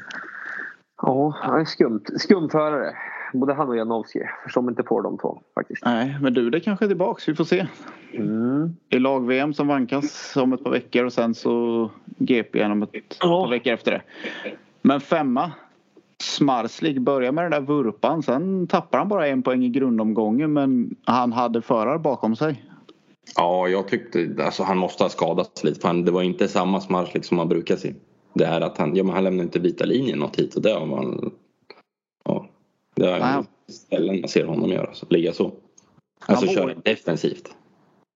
Ja, han är skumt. Skumförare. Både han och Janowski. Förstår mig inte på de två faktiskt. Nej men du det kanske är tillbaks. Vi får se. Mm. Det är lag-VM som vankas om ett par veckor och sen så GP igen om ett Ja. par veckor efter det. Men femma. Smarslik börjar med den där vurpan. Sen tappar han bara en poäng i grundomgången men han hade förare bakom sig. Ja, jag tyckte alltså han måste ha skadats lite. För han, det var inte samma smarslik som han brukar se. Det här att han, ja, men han lämnade inte vita linjen något hit och där. Man, ja, det är Nej. ställen man ser honom göra. Så, ligga så. Alltså Han köra defensivt.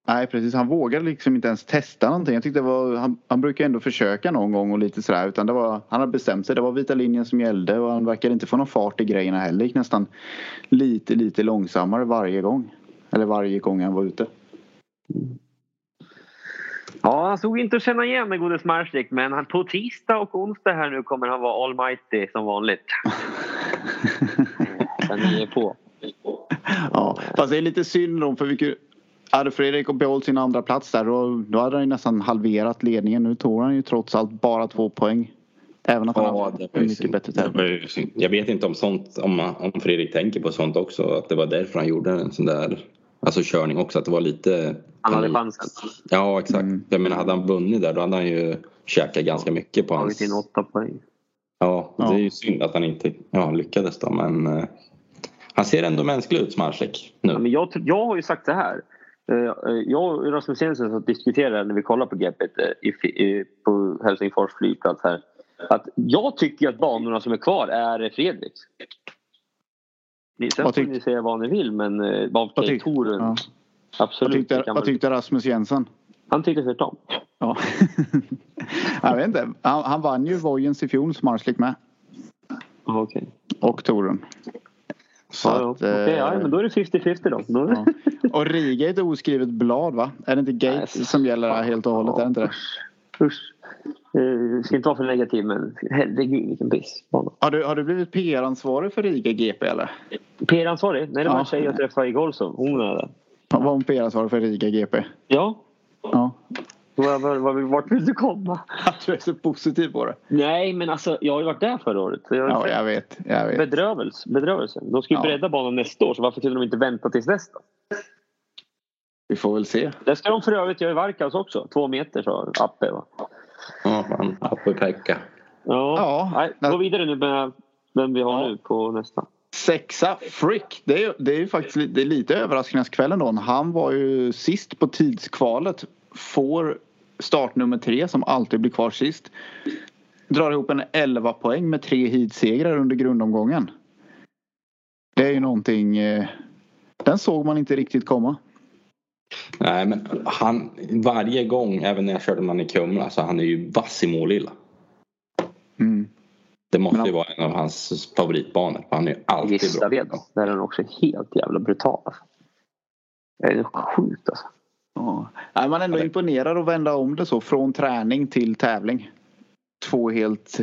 Nej precis, han vågade liksom inte ens testa någonting. Jag tyckte var, han, han brukar ändå försöka någon gång och lite sådär. Utan det var, han hade bestämt sig, det var vita linjen som gällde och han verkade inte få någon fart i grejerna heller. Gick nästan lite, lite långsammare varje gång. Eller varje gång han var ute. Ja, han såg inte att känna igen den gode Smarslik men han, på tisdag och onsdag här nu kommer han vara almighty som vanligt. Sen är på. Ja, fast det är lite synd då för vi kunde, hade Fredrik behållit sin andra plats där då, då hade han ju nästan halverat ledningen. Nu tog han ju trots allt bara två poäng. Även att han Ja, hade det mycket synd. bättre tävling. Jag vet inte om sånt, om, man- om Fredrik tänker på sånt också. Att det var därför han gjorde en sån där alltså körning också. Att det var lite Han hade chansen. Ja, exakt. Mm. Jag menar, hade han vunnit där då hade han ju käkat ganska mycket på hans... Tagit in åtta poäng. Ja, Ja. det är ju synd att han inte ja, lyckades då. Men eh, han ser ändå mänsklig ut, Smarsek. Ja, Nu. men jag, jag har ju sagt så här. Eh, eh, Jag och Rasmus Jensen diskuterade när vi kollade på i, på Helsingfors flygplats här. Att jag tycker att banorna som är kvar är Fredriks. Ni- Sen Vad får ni säga vad ni vill men eh, vad tyck- touren. Ja. Absolut. Vad, tyckte, vad tyckte Rasmus Jensen? Han tyckte tvärtom. Ja. jag vet inte. Han, han vann ju Vojens i fjol, Smarslik med. Ja, Okej. Och touren. Så Ja, ja. att, ja, eh, men då är det 50-50 då. ja. Och Riga är ett oskrivet blad va? Är det inte Gates Nej, som gäller här helt och hållet? Är det inte det? Usch. Eh, ska inte vara för negativ men herregud vilken pissbana. Har du, har du blivit PR-ansvarig för Riga GP eller? PR-ansvarig? Nej det var Ja. en tjej jag träffade i Golson. Hon är det. Var hon PR-ansvarig för Riga GP? Ja. Ja. Var, var, var, vart vill du komma? Att du är så positiv på det. Nej men alltså jag har ju varit där förra året. Så jag Ja, jag vet. Jag vet. Bedrövelse. Bedrövelse. De ska ju Ja. bredda banan nästa år så varför kunde de inte vänta tills då? Vi får väl se. Det ska de för övrigt göra i Varkaus också. Två meter sa Appe va? Ja, fan. Apple-pekka. Ja. Ja. Nej, gå vidare nu med vem vi har Ja. nu på nästa. Sexa, Frick. Det är, det är ju faktiskt det är lite överraskningskvällen då. Han var ju sist på tidskvalet. Får startnummer tre som alltid blir kvar sist. Drar ihop en 11 poäng med tre heatsegrar under grundomgången. Det är ju någonting. Eh, den såg man inte riktigt komma. Nej, men han varje gång, även när jag körde man i Kumla, så han är ju vass i målilla. Mm. Det måste Men ju vara en av hans favoritbanor. för Han är ju alltid bra. Gislaved. Där är den också helt jävla brutal. alltså. Det är sjukt alltså. Ja. Nej, man är ändå imponerad att vända om det så från träning till tävling. Två helt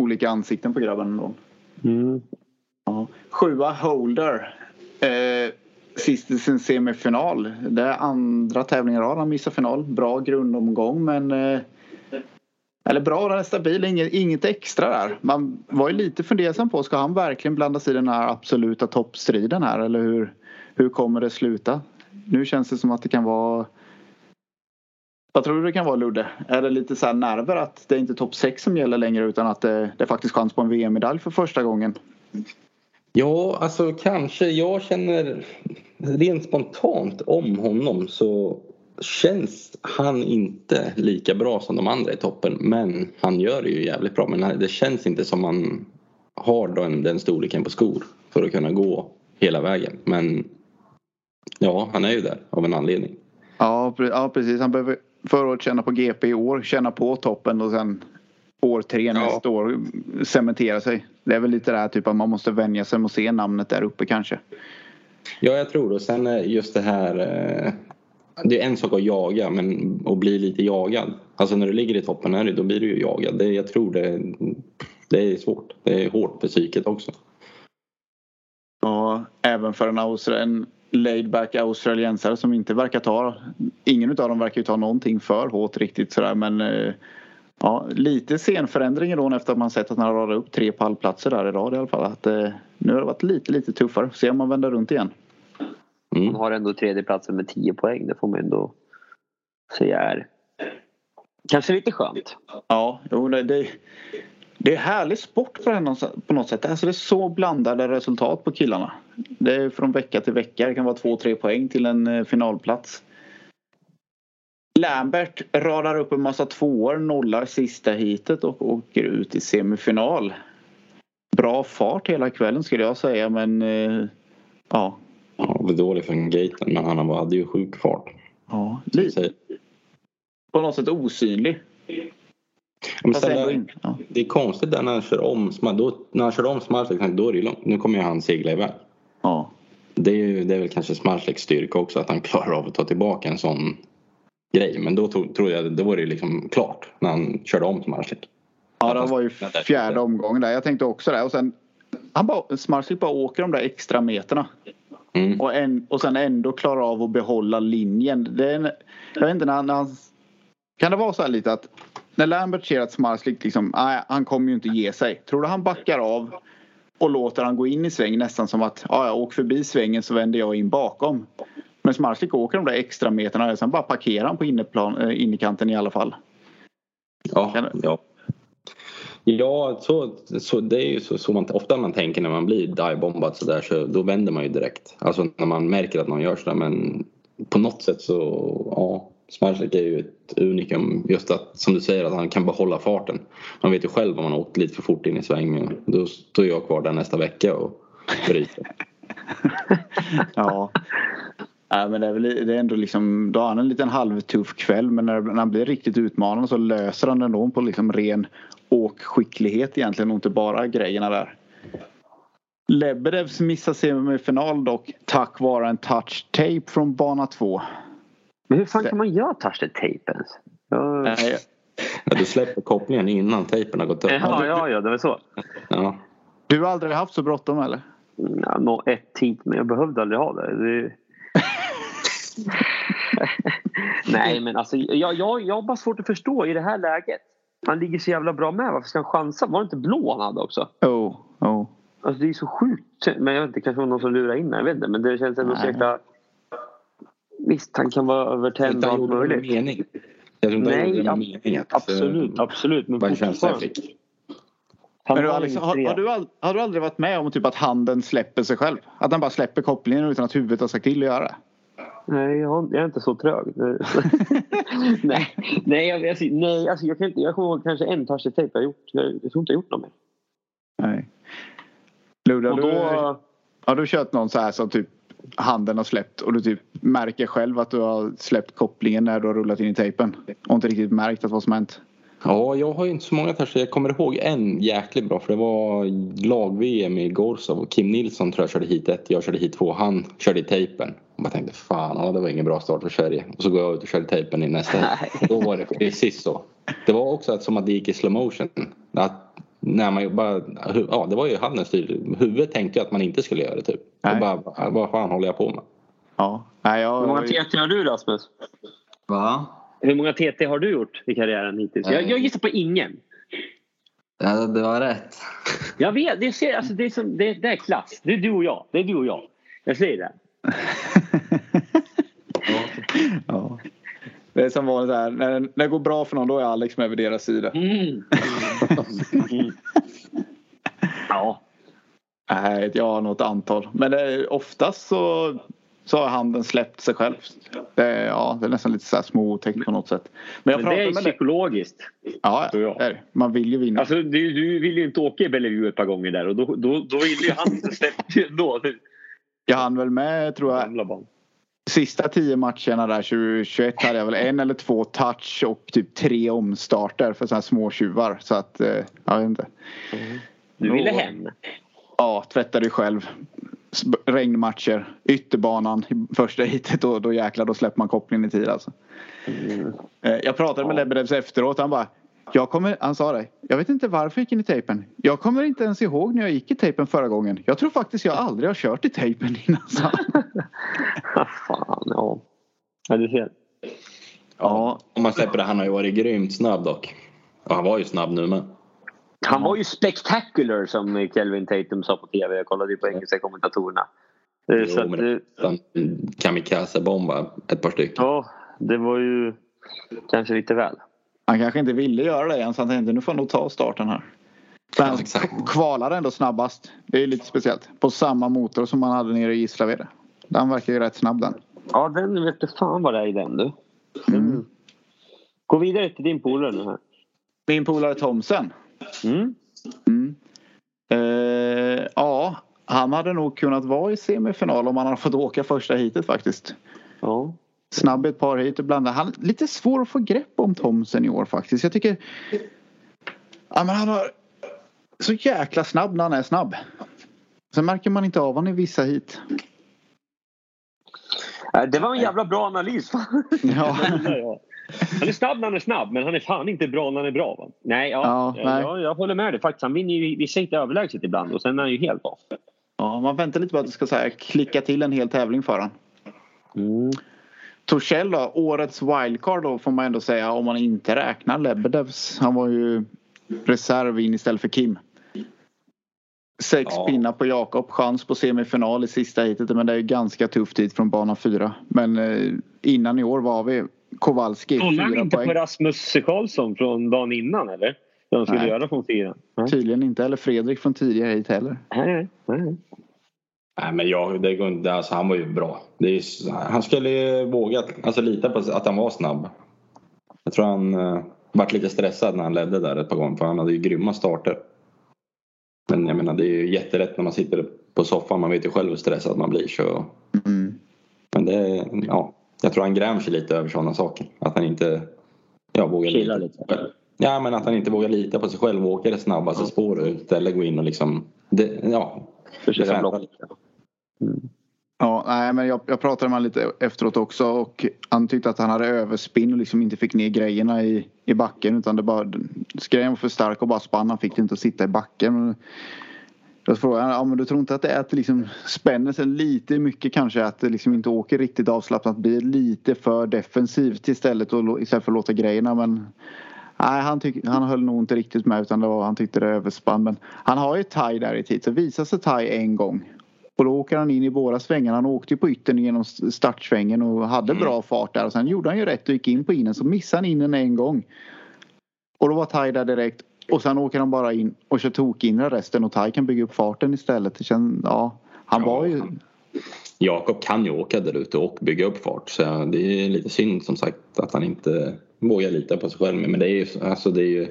olika ansikten på grabben ändå. Mm. Ja. Sjua Holder. Eh, sist i sin semifinal. Det är andra tävlingen i rad han missar final. Bra grundomgång men eh, eller bra, den är stabil, inget, inget extra där. Man var ju lite fundersam på, ska han verkligen blanda sig i den här absoluta toppstriden här eller hur, hur kommer det sluta? Nu känns det som att det kan vara vad tror du det kan vara Ludde? Är det lite så här nerver att det är inte topp 6 som gäller längre utan att det, det är faktiskt chans på en VM-medalj för första gången? Ja, alltså kanske. Jag känner rent spontant om honom så känns han inte lika bra som de andra i toppen. Men han gör det ju jävligt bra. Men det känns inte som han har den, den storleken på skor för att kunna gå hela vägen. Men ja, han är ju där av en anledning. Ja, ja precis. Han behöver förra året känna på GP i år, känna på toppen och sen år tre nästa år cementera sig. Det är väl lite det här typ att man måste vänja sig att se namnet där uppe kanske. Ja, jag tror det. Och sen är just det här. Eh, det är en sak att jaga men att bli lite jagad. Alltså när du ligger i toppen här, då blir du ju jagad. Det, jag tror det, det är svårt. Det är hårt för psyket också. Ja, även för en, Austra- en laid back australiensare som inte verkar ta, ingen av dem verkar ju ta någonting för hårt riktigt sådär men eh, ja, lite scenförändring då efter att man sett att han har radat upp tre pallplatser där i rad i alla fall. Att, eh, nu har det varit lite, lite tuffare. Se om man vänder runt igen. Han Mm. har ändå tredjeplatsen med 10 poäng. Det får man ändå säga är kanske lite skönt. Ja, jo, det, det, det är härlig sport på, den, på något sätt. Alltså det är så blandade resultat på killarna. Det är från vecka till vecka. Det kan vara två, tre poäng till en eh, finalplats. Lambert radar upp en massa tvåor, nollar sista hitet och åker ut i semifinal. Bra fart hela kvällen skulle jag säga men eh, ja. Ja, var dålig från gaten men han hade ju sjuk fart. ja lite, på något sätt osynlig. Ja, men Fast sen ändå är- in, ja. Det är konstigt där när han kör om. Då, när han kör om Smarslik, då är det långt. Nu kommer ju han segla iväg. ja. Det är, det är väl kanske Smarsliks styrka också att han klarar av att ta tillbaka en sån grej. Men då tro, tror jag det var det liksom klart när han körde om Smarslik. Ja, det var ju fjärde omgången där. Jag tänkte också det. Och sen, han bara, Smarslik bara åker de där extra meterna. Mm. Och, en, och sen ändå klarar av att behålla linjen. Det är en, jag vet inte när när han... Kan det vara så här lite att när Lambert ser att Smarslik liksom, nej, han kommer ju inte ge sig. Tror du han backar av och låter han gå in i sväng nästan som att ja, jag åker förbi svängen så vänder jag in bakom. Men Smarslik åker de där extra meterna sen bara parkerar han på inneplan, eh, innerkanten i alla fall. Ja, ja. Ja, så, så det är ju så, så man, ofta man tänker när man blir divebombad så där så då vänder man ju direkt. Alltså när man märker att någon gör sådär men på något sätt så ja, Smarslik är ju ett unikum just att som du säger att han kan behålla farten. Man vet ju själv om man har åkt lite för fort in i sväng då står jag kvar där nästa vecka och bryter. Ja. Nej, men det är, väl, det är ändå liksom, då har han en liten halvtuff kväll men när, när han blir riktigt utmanande så löser han det ändå på liksom ren åkskicklighet egentligen och inte bara grejerna där. Lebedevs missar semifinal dock tack vare en touch tape från bana 2. Men hur fan kan man göra touch tape ens? Jag, Ja, du släpper kopplingen innan tejpen har gått upp. Ja, ja, ja, det var så. Ja. Du har aldrig haft så bråttom eller? Ja, nå ett tid, men jag behövde aldrig ha det. det... Nej, men alltså jag, jag, jag har bara svårt att förstå i det här läget. Han ligger så jävla bra med. Varför ska han chansa? Var det inte blå han hade också? Oh, oh. Alltså det är så sjukt. Men jag vet inte, kanske var någon som lurade in mig. Jag vet inte. Men det känns ändå så jäkla... Visst, han kan vara övertänd och allt gjorde det med möjligt. mening. Jag tror inte han Nej, gjorde det med mening. Att, Absolut, eh, absolut. Men fortfarande. Han Men du, Alex, har, har, du all, har du aldrig varit med om typ att handen släpper sig själv? Att den bara släpper kopplingen utan att huvudet har sagt till att göra det? Nej, jag, har- jag är inte så trög. nej, nej, jag, alltså, nej alltså, jag, kan inte, jag kommer ihåg kanske en touch-tejp jag har gjort. Jag, jag tror inte jag har gjort något mer. Nej. Luda, Och du, då, har du kört någon så här som typ handen har släppt och du typ märker själv att du har släppt kopplingen när du har rullat in i tejpen och inte riktigt märkt att vad som hänt? Ja, jag har ju inte så många toucher. Jag kommer ihåg en jäkligt bra för det var lag-VM i Gorsov och Kim Nilsson tror jag körde hit ett, jag körde hit två. Han körde i tejpen. Och man tänkte fan, ja, det var ingen bra start för Sverige. Och så går jag ut och körde tejpen i nästa. Då var det precis så. Det var också att, som att det gick i slow motion. Att när man ju bara, ja det var ju handen styrde. Huvudet tänkte ju att man inte skulle göra det typ. Nej. Och bara, vad fan håller jag på med? Ja. Nej, jag, hur många TT har du Rasmus? Va? Hur många TT har du gjort i karriären hittills? Jag, jag gissar på ingen. Ja, det var rätt. Jag vet, det, ser, alltså, det, är som, det, det är klass. Det är du och jag. Det är du och jag. Jag säger det. ja. Det är som vanligt här. När, när det går bra för någon då är Alex med vid deras sida. Mm. Mm. Ja. Nej, jag har något antal. Men det är, oftast så, så har handen släppt sig själv. Det är, ja, det är nästan lite så här små otäckt på något sätt. Men jag Men det är psykologiskt. Ja, det är. Man vill ju vinna. Alltså, du, du vill ju inte åka i Bellevue ett par gånger där och då, då, då vill ju han släppa ju ändå. Jag hann väl med tror jag sista tio matcherna där 2021 hade jag väl en eller två touch och typ tre omstarter för sådana här små tjuvar. Så att eh, jag vet inte. Du ville hem. Ja, tvätta dig själv. Regnmatcher, ytterbanan i första hitet då, då jäklar då släpper man kopplingen i tid alltså. Eh, Jag pratade med Lebedevs efteråt. Han bara jag kommer, han sa det. Jag vet inte varför jag gick in i tejpen. Jag kommer inte ens ihåg när jag gick i tejpen förra gången. Jag tror faktiskt jag aldrig har kört i tejpen innan. sa fan, ja. ja du ser. Ja, Om man släpper det, han har ju varit grymt snabb dock. Och han var ju snabb nu med. Han var ju spectacular som Kelvin Tatum sa på tv. Jag kollade ju på engelska kommentatorerna. Eh, Jo, Så men eh, Han kamikaze-bomba ett par stycken. ja, det var ju kanske lite väl. han kanske inte ville göra det än så han tänkte nu får jag nog ta starten här. Men han Ja, exakt. k- kvalade ändå snabbast. Det är lite speciellt. På samma motor som han hade nere i Gislaved. Den verkar ju rätt snabb den. Ja, den vet du fan vad det är i den du. Mm. Gå vidare till din polare nu här. Min polare Thomsen. Mm. Mm. Eh, ja, han hade nog kunnat vara i semifinal om han hade fått åka första heatet faktiskt. Ja. Snabb ett par hit och blanda. Han lite svår att få grepp om Thomsen i år faktiskt. Jag tycker... Ja, men han har... Så jäkla snabb när han är snabb. Sen märker man inte av honom i vissa hit. Eh, Det var en jävla bra analys. Ja. Han är snabb när han är snabb men han är fan inte bra när han är bra. Va? Nej, ja, Ja, ja, nej. Jag, jag håller med dig faktiskt. Han vinner ju vissa inte överlägset ibland och sen är han ju helt off. ja, man väntar lite på att det ska så här, klicka till en hel tävling för honom. Mm. Torssell då, årets wildcard då får man ändå säga om man inte räknar Lebedevs. Han var ju reserv in istället för Kim. Sex Ja. pinnar på Jakob, chans på semifinal i sista heatet men det är ju ganska tufft hit från bana fyra. Men eh, innan i år var vi Kowalski, Kollar han inte poäng. på Rasmus Karlsson från dagen innan eller? De skulle Nej. göra från fyra? Nej. Tydligen inte, eller Fredrik från tidigare hit heller. Nej, nej, nej. Nej men jag, det går inte, alltså han var ju bra. Det är, ju- han skulle ju våga alltså, lita på att han var snabb. Jag tror han uh, vart lite stressad när han ledde där ett par gånger för han hade ju grymma starter. Men jag menar det är ju jätterätt när man sitter på soffan. Man vet ju själv hur stressad man blir. Så. Mm. Men det, ja, jag tror han grämer sig lite över sådana saker. Att han inte ja, vågar lita. lite. Ja men att han inte vågar lita på sig själv och åka det snabbaste spåret. Eller gå in och liksom det, ja, Försöka blocka. Mm. Ja, nej, men jag, jag pratade med honom lite efteråt också och han tyckte att han hade överspinn och liksom inte fick ner grejerna i, i backen utan det bara grejen var för stark och bara spann. Han fick det inte att sitta i backen. Jag frågade ja, men du tror inte att det är att liksom spänner sig lite mycket kanske att det liksom inte åker riktigt avslappnat blir lite för defensivt istället och, istället för att låta grejerna men Nej, han, tyck, han höll nog inte riktigt med utan det var, han tyckte det överspann. Men han har ju Thai där i tid så visar sig Thai en gång och då åker han in i båda svängarna. Han åkte ju på yttern genom startsvängen och hade Mm. bra fart där. Och sen gjorde han ju rätt och gick in på inen. Så missade han inen en gång. Och då var Tai där direkt. Och sen åker han bara in och kör tokinre resten och Tai kan bygga upp farten istället. Det känns, ja, han Ja, var ju... han- Jakob kan ju åka där ute och bygga upp fart så det är lite synd som sagt att han inte vågar lita på sig själv. Men det är ju, alltså det är ju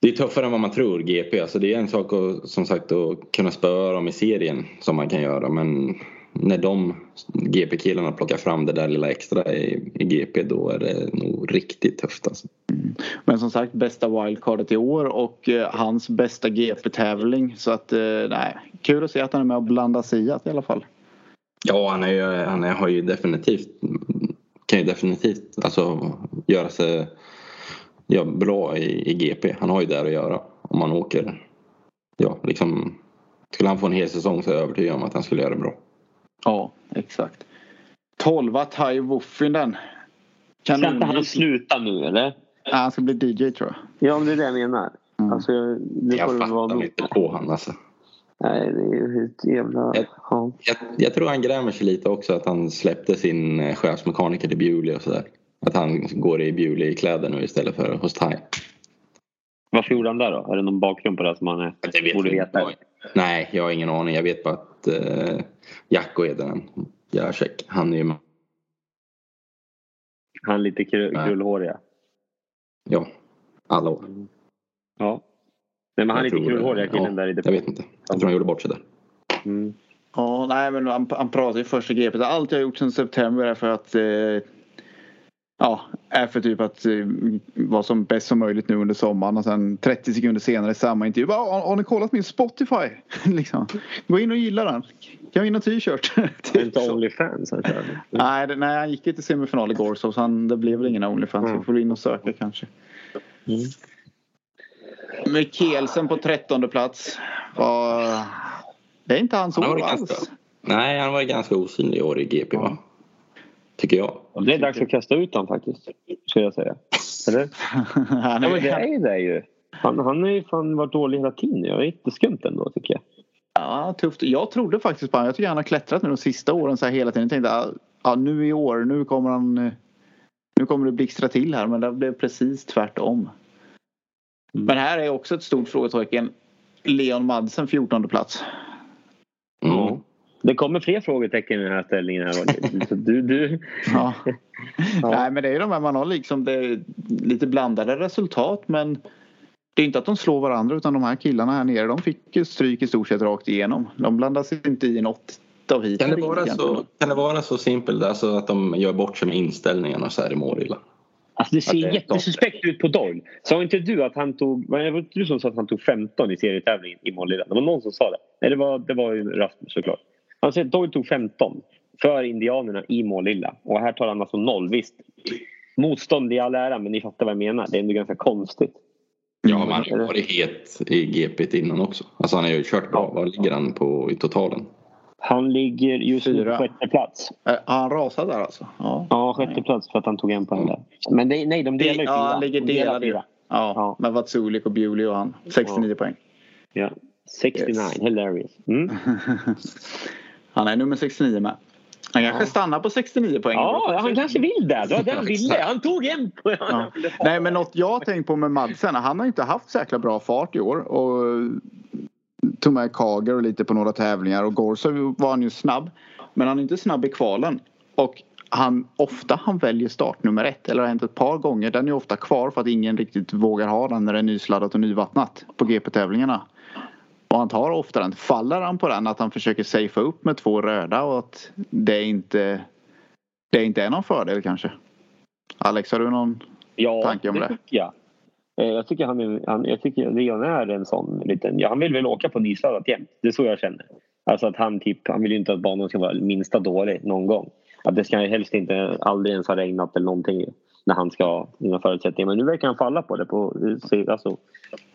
det är tuffare än vad man tror GP. Alltså det är en sak att, som sagt att kunna spöa dem i serien som man kan göra men när de GP-killarna plockar fram det där lilla extra i, i GP då är det nog riktigt tufft alltså. Men som sagt bästa wildcardet i år och eh, hans bästa GP-tävling. Så att eh, nej, kul att se att han är med och blandar sig i alla fall. Ja, han, är ju, han är, har ju definitivt kan ju definitivt alltså, göra sig ja, bra i, i GP. Han har ju där att göra om man åker. Ja, liksom, skulle han få en hel säsong så är jag övertygad om att han skulle göra det bra. Ja, exakt. 12 Tai Woffinen. Ska inte han sluta nu eller? Ja, han ska bli DJ tror jag. Ja, men det är det jag menar. Mm. Alltså, det Jag vara fattar nog. inte på han alltså. Nej, det är ju ett jävla... Jag- Ja. Jag, jag tror han grämer sig lite också att han släppte sin eh, chefsmekaniker till Bewley och sådär. Att han går i Bewley-kläder nu istället för hos Tai. Varför gjorde han det då? Är det någon bakgrund på det som han är, borde veta? Nej, jag har ingen aning. Jag vet bara att eh, Jacko heter han. Jacek. Han är ju med. Han är lite kru- Nej. krullhåriga. Ja, alla år. Ja. Nej, men han är lite krullhåriga killen Ja, där i Jag vet inte. Jag tror han gjorde bort sig där. Mm. Ja, nej men han, han pratar ju första GP. Allt jag har gjort sedan september är för att eh, Ja, är för typ att eh, vara som bäst som möjligt nu under sommaren och sen 30 sekunder senare i samma intervju. Bara, har, har ni kollat min Spotify? liksom. Gå in och gilla den. Kan jag vinna t-shirt? Inte. Onlyfans han körde. nej, det, nej, han gick ju till semifinal igår så han, det blev väl ingen Onlyfans. Mm. Vi får in och söka kanske. Mm. Mikkelsen på 13 plats. Var... Det är inte hans år varit alls. ganska, nej, han var ganska osynlig i år i GP va? Tycker jag. Det är dags att kasta ut honom faktiskt. Skulle jag säga. Eller? han Ja, är, men det är ju det ju. Han, han har ju fan varit dålig hela tiden. Jag är jätteskumt ändå tycker jag. Ja, tufft. Jag trodde faktiskt på honom. Jag tycker han har klättrat nu de sista åren så här hela tiden. Jag tänkte ja, ja, nu i år, nu kommer han nu kommer det blixtra till här men det blev precis tvärtom. Mm. Men här är också ett stort frågetecken. Leon Madsen 14 plats. Mm. Det kommer fler frågetecken i den här ställningen. Här. Du, du, Ja. Ja. Nej men det är ju de här man har liksom det är lite blandade resultat men det är inte att de slår varandra utan de här killarna här nere de fick ju stryk i stort sett rakt igenom. De blandas inte i något av hit. Kan, det vara så, kan det vara så simpelt alltså att de gör bort sig med inställningarna så här i Mårilla? alltså det ser det jättesuspekt ut på Doyle. Sa inte du att han tog... Var det du som sa att han tog 15 i serietävlingen i Målilla? Det var någon som sa det. Nej, det var, det var ju Rasmus såklart. Han säger att Doyle tog 15 för Indianerna i Målilla. Och här tar han alltså noll. Visst, motstånd i all ära, men ni fattar vad jag menar. Det är ändå ganska konstigt. Ja, men han har ju varit het i GP innan också. Alltså han har ju kört bra. Vad ligger han på i totalen? Han ligger just nu Fyra. på sjätte plats. Äh, han rasat där alltså? Ja. Ja, sjätte plats för att han tog en poäng där. Men det, nej, de delar ju Ja, han ligger De fyra. Ja, Ja. med Vatsulik och Bewley och han. 69 poäng. Ja. 69, Yes. hilarious. Mm. Han är nummer 69 med. Han kanske Ja. stannar på 69 poäng. Ja, han kanske vill det. Det var det han ville. Han tog en poäng. Ja. Nej men något jag har tänkt på med Madsen. Han har inte haft så bra fart i år. Och tog med Kager och lite på några tävlingar. Och Gorso var han ju snabb. Men han är inte snabb i kvalen. Och han, ofta han väljer start nummer ett. Eller har hänt ett par gånger. Den är ofta kvar för att ingen riktigt vågar ha den när det är nysladdat och nyvattnat. På GP-tävlingarna. Och han tar ofta den. Faller han på den att han försöker safea upp med två röda och att det inte, det inte är någon fördel kanske? Alex, har du någon? Ja, tanke om det? tycker jag. Eh, Jag tycker, han han, jag tycker Leon är en sån liten... Ja, han vill väl åka på nysladdat jämt. Det är så jag känner. Alltså att han typ, han vill ju inte att banan ska vara minsta dålig någon gång. Att det ska helst inte aldrig ens ha regnat eller någonting när han ska ha sina förutsättningar. Men nu verkar han falla på det på, alltså,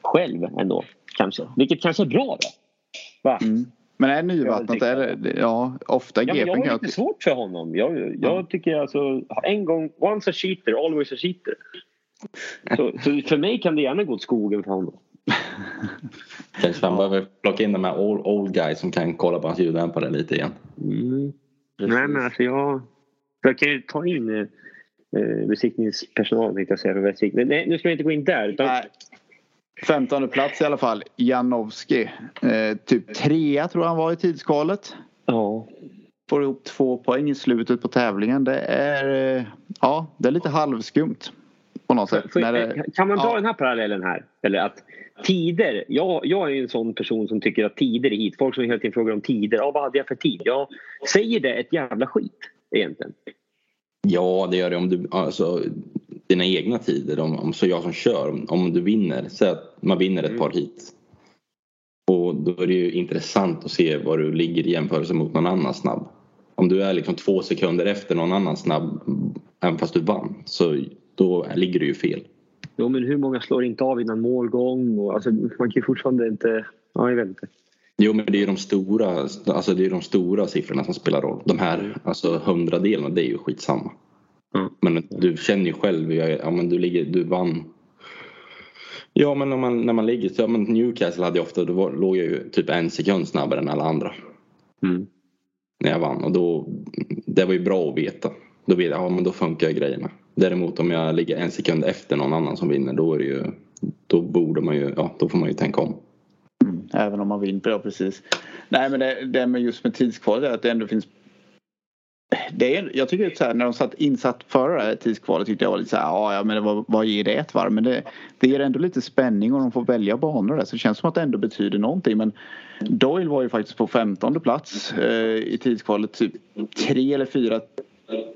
själv ändå kanske. Vilket kanske är bra då. Va? Mm. Men är nyvattnat, är det, ja ofta Ja, GPn jag har lite svårt för honom. Jag, jag tycker alltså, en gång, once a cheater, always a cheater. Så, så för mig kan det gärna gå åt skogen för honom. Kanske han behöver plocka in de här old, old guys som kan kolla på hans ljuddämpare lite igen. Mm. Nej men alltså jag, jag kan ju ta in eh, besiktningspersonal tänkte jag säga för. Men nej, nu ska vi inte gå in där. Utan, Nej. 15 plats i alla fall. Janowski. Eh, typ trea tror jag han var i tidskvalet. ja. Får ihop två poäng i slutet på tävlingen. Det är, eh, ja, det är lite halvskumt. På något sätt. När det, Kan man dra ja. den här parallellen här? Eller att tider. Jag, jag är en sån person som tycker att tider är hit. Folk som hela tiden frågar om tider. Ja, vad hade jag för tid? Jag säger det ett jävla skit egentligen. Ja, det gör det om du, alltså dina egna tider. Om, om så jag som kör, om, du vinner, säg att man vinner ett par hit. Och då är det ju intressant att se var du ligger i jämförelse mot någon annan snabb. Om du är liksom två sekunder efter någon annan snabb, även fast du vann, så då ligger du ju fel. Jo, men hur många slår inte av innan målgång? Och, alltså, man kan ju fortfarande inte... Ja, jag vet inte. Jo men det är de stora, alltså det är de stora siffrorna som spelar roll. De här alltså hundradelarna det är ju skitsamma. Mm. Men du känner ju själv, ja men du ligger, du vann. Ja men när man, när man ligger, så, ja, men Newcastle hade jag ofta, då var, låg jag ju typ en sekund snabbare än alla andra. Mm. När jag vann och då, det var ju bra att veta. Då vet jag, ja men då funkar grejerna. Däremot om jag ligger en sekund efter någon annan som vinner då är ju, då borde man ju, ja då får man ju tänka om. Även om man vinner, ja precis. Nej men det, det med just med tidskvalet är att det ändå finns det är, jag tycker att så här, när de satt insatt förra det här tidskvalet tyckte jag var lite så här, ja, ja men vad, vad ger det ett varv? Men det, det ger ändå lite spänning och de får välja banor där så det känns som att det ändå betyder någonting. Men Doyle var ju faktiskt på 15 plats eh, i tidskvalet, typ tre eller fyra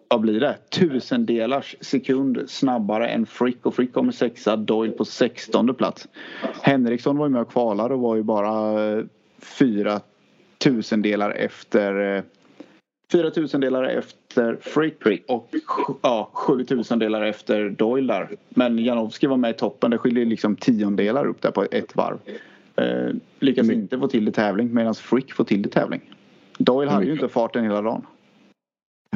vad blir det? Tusendelars sekund snabbare än Frick och Frick kommer sexa, Doyle på 16 plats. Henriksson var ju med och kvalade och var ju bara eh, fyra tusendelar efter eh, fyra tusendelar efter Frick och ja, sju tusendelar efter Doyle där. Men Janowski var med i toppen. Det skiljer liksom tiondelar upp där på ett varv. Eh, lyckas inte få till det tävling medan Frick får till det tävling. Doyle hade ju inte farten hela dagen.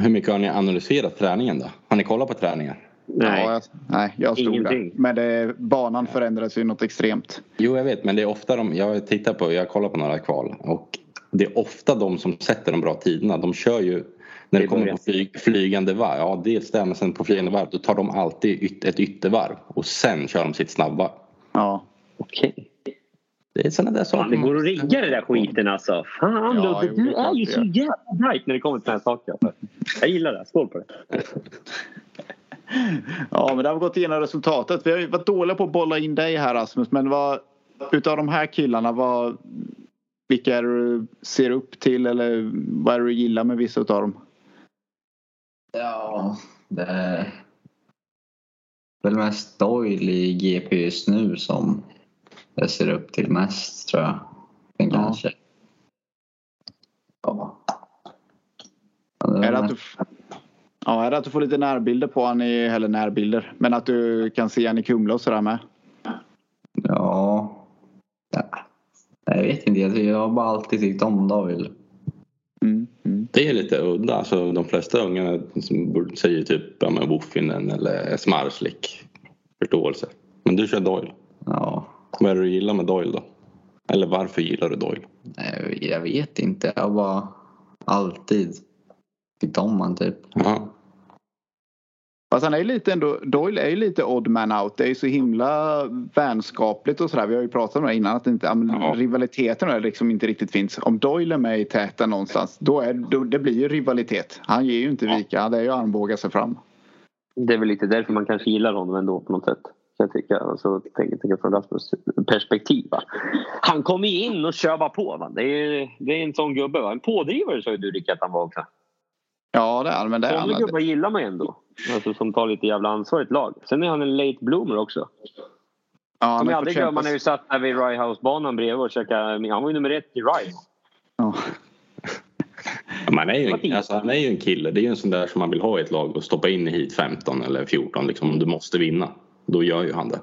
Hur mycket har ni analyserat träningen då? Har ni kollat på träningar? Nej. Ja, jag, nej, jag stod Ingenting. där. Men det, banan förändrades ju något extremt. Jo, jag vet, men det är ofta de, jag tittar på, jag kollar på några kval och det är ofta de som sätter de bra tiderna. De kör ju, när det Det kommer på flyg, flygande varv, ja dels det, men sen på flygande varv då tar de alltid yt, ett yttervarv och sen kör de sitt snabba. Ja. Okej. Det är sådana där saker. Det går att rigga det där skiten alltså. Fan Ja, det du är ju så jävla bright när det kommer till såna här saker. Jag gillar det. Skål på det. Ja, men det har vi gått igenom resultatet. Vi har ju varit dåliga på att bolla in dig här Rasmus. Men vad, utav de här killarna, vad, vilka är du ser upp till eller vad är det du gillar med vissa utav dem? Ja, det är väl mest Doyle i GP just nu som jag ser upp till mest tror jag. Den Ja. kanske. Ja. Ja, det Är det, att du, ja, är det att du får lite närbilder på han i, eller närbilder, men att du kan se han i Kumla och sådär med? Ja. ja. Jag vet inte, jag har bara alltid tyckt om Doyle. Mm, mm. Det är lite udda. Alltså, de flesta ungarna säger typ ja, Woffinen eller Smarslik. Förståelse. Men du kör Doyle. Ja. Vad är det du gillar med Doyle då? Eller varför gillar du Doyle? Nej, Jag vet inte, jag bara alltid tyckt om han typ. Ja. Fast han är ju lite ändå, Doyle är ju lite odd man out. Det är ju så himla vänskapligt och sådär. Vi har ju pratat om det innan att inte, Ja. rivaliteten är liksom inte riktigt finns. Om Doyle är med i täten någonstans då, är, då det blir ju rivalitet. Han ger ju inte vika. Det är ju armbåga sig fram. Det är väl lite därför man kanske gillar honom ändå på något sätt. Kan jag tycka. Alltså, tänker, tänker från Rasmus perspektiv. Va? Han kommer ju in och kör bara på. Va? Det, är, det är en sån gubbe. Va? En pådrivare sa ju du Rickard att han var också. Ja det är han. Men det är Sådana gubbar gillar man ändå. Alltså, som tar lite jävla ansvar i ett lag. Sen är han en late bloomer också. Ja, han Som jag aldrig kämpa- när vi satt där vid Rye House-banan bredvid och käkade. Han var ju nummer ett i Rye. Ja. Man är ju, alltså, han är ju en kille. Det är ju en sån där som man vill ha i ett lag och stoppa in i hit 15 eller 14 liksom, om du måste vinna. Då gör ju han det.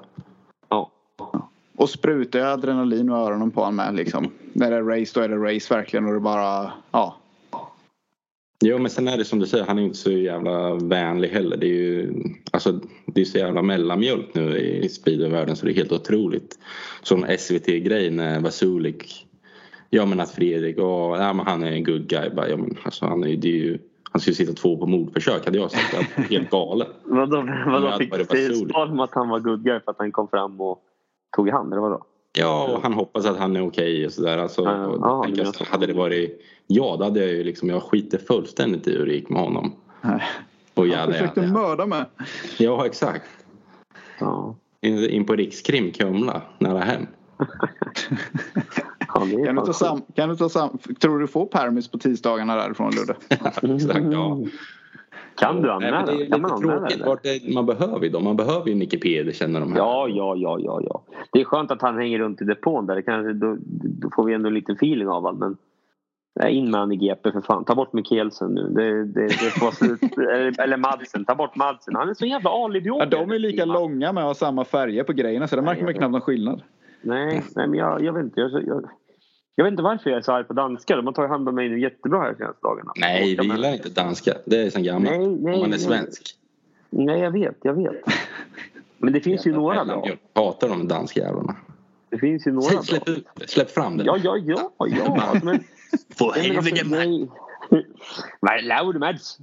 Ja. Och sprutar ju adrenalin ur öronen på honom med liksom. När det är race då är det race verkligen och det bara, ja. Jo men sen är det som du säger, han är inte så jävla vänlig heller. Det är ju alltså, det är så jävla mellanmjölk nu i speedwayvärlden så det är helt otroligt. Som SVT-grej när Vasulik Ja men att Fredrik, och, ja, men han är en good guy. Bara, ja, men, alltså, han, är, det är ju, han skulle sitta två på mordförsök hade jag sagt. att han Helt galen. Vadå, vadå fick du svar om att han var good guy för att han kom fram och tog i hand eller vadå? Ja och han hoppas att han är okej och sådär. Alltså, och ja, att jag- hade det varit jag då hade jag ju liksom, jag skiter fullständigt i hur det gick med honom. Nej. Och Han jävla, försökte jävla. mörda mig. Ja exakt. Ja. In, in på Rikskrim Kumla, nära hem. Ja, Kan du ta sam, kan du ta sam, tror du får permis på tisdagarna därifrån Ludde? exakt, ja. Kan du Nej, men anmäla? det är ju kan man lite tråkigt. eller? Vart det, man behöver ju dem. Man behöver ju Nicke Peder känner de här. Ja, ja, ja, ja, ja. Det är skönt att han hänger runt i depån där. Det kanske, då, då får vi ändå en liten feeling av honom. Men nej, in med han i GP för fan. Ta bort Mikkelsen nu. Det, det, det får slut. eller, eller Madsen. Ta bort Madsen. Han är så jävla alibi Ja, de är lika långa med att ha samma färger på grejerna så det märker man knappt någon skillnad. Nej, nej men jag, jag vet inte. Jag, jag, jag vet inte varför jag är så arg på danskar. De har tagit hand om mig nu jättebra här senaste dagarna. Nej, vi gillar inte danska. Det är sen gammalt. Nej, nej, Om man är svensk. Nej, jag vet. Jag vet. Men det finns ju några bra. Mellanmjölk. Hatar de danskjävlarna. Det finns ju några bra. släpp ut. Släpp fram det. Ja, ja, ja. ja. Men, För men helvete. laver du, Mads?